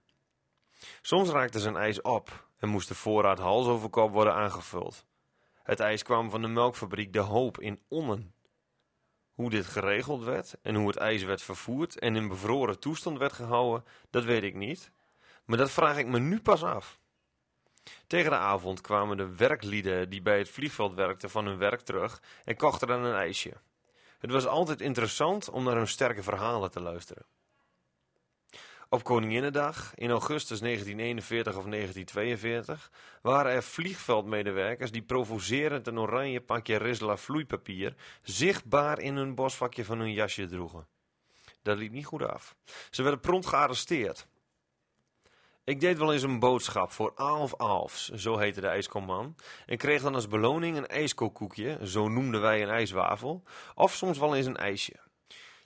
Soms raakte zijn ijs op en moest de voorraad hals over kop worden aangevuld. Het ijs kwam van de melkfabriek De Hoop in Onnen. Hoe dit geregeld werd en hoe het ijs werd vervoerd en in bevroren toestand werd gehouden, dat weet ik niet. Maar dat vraag ik me nu pas af. Tegen de avond kwamen de werklieden die bij het vliegveld werkten van hun werk terug en kochten dan een ijsje. Het was altijd interessant om naar hun sterke verhalen te luisteren. Op Koninginnedag in augustus 1941 of 1942 waren er vliegveldmedewerkers die provocerend een oranje pakje Risla vloeipapier zichtbaar in hun bosvakje van hun jasje droegen. Dat liep niet goed af. Ze werden prompt gearresteerd. Ik deed wel eens een boodschap voor Aalf Aalfs, zo heette de ijskomman, en kreeg dan als beloning een ijskookkoekje, zo noemden wij een ijswafel, of soms wel eens een ijsje.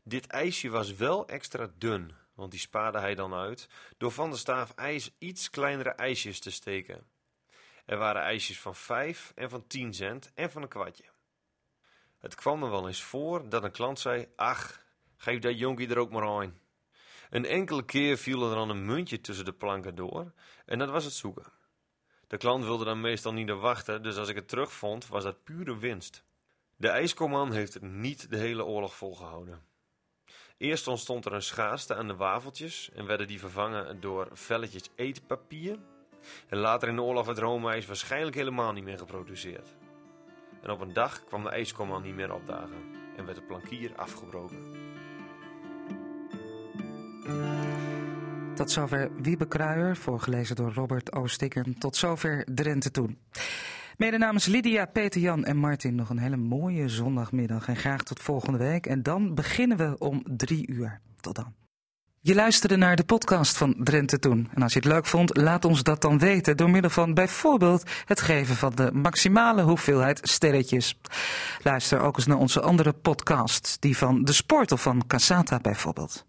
Dit ijsje was wel extra dun, want die spaarde hij dan uit door van de staaf ijs iets kleinere ijsjes te steken. Er waren ijsjes van 5 en van 10 cent en van een kwartje. Het kwam er wel eens voor dat een klant zei: Ach, geef dat jonkie er ook maar aan. Een enkele keer viel er dan een muntje tussen de planken door en dat was het zoeken. De klant wilde dan meestal niet wachten, dus als ik het terugvond, was dat pure winst. De ijskoman heeft niet de hele oorlog volgehouden. Eerst ontstond er een schaarste aan de wafeltjes en werden die vervangen door velletjes eetpapier. En later in de oorlog werd roomijs waarschijnlijk helemaal niet meer geproduceerd. En op een dag kwam de ijskoman niet meer opdagen en werd de plankier afgebroken. Tot zover Wiebe Kruijer, voorgelezen door Robert Oostikken. Tot zover Drenthe Toen. Mede namens Lydia, Peter, Jan en Martin nog een hele mooie zondagmiddag. En graag tot volgende week. En dan beginnen we om drie uur. Tot dan. Je luisterde naar de podcast van Drenthe Toen. En als je het leuk vond, laat ons dat dan weten door middel van bijvoorbeeld het geven van de maximale hoeveelheid sterretjes. Luister ook eens naar onze andere podcasts, die van de sport of van Casata bijvoorbeeld.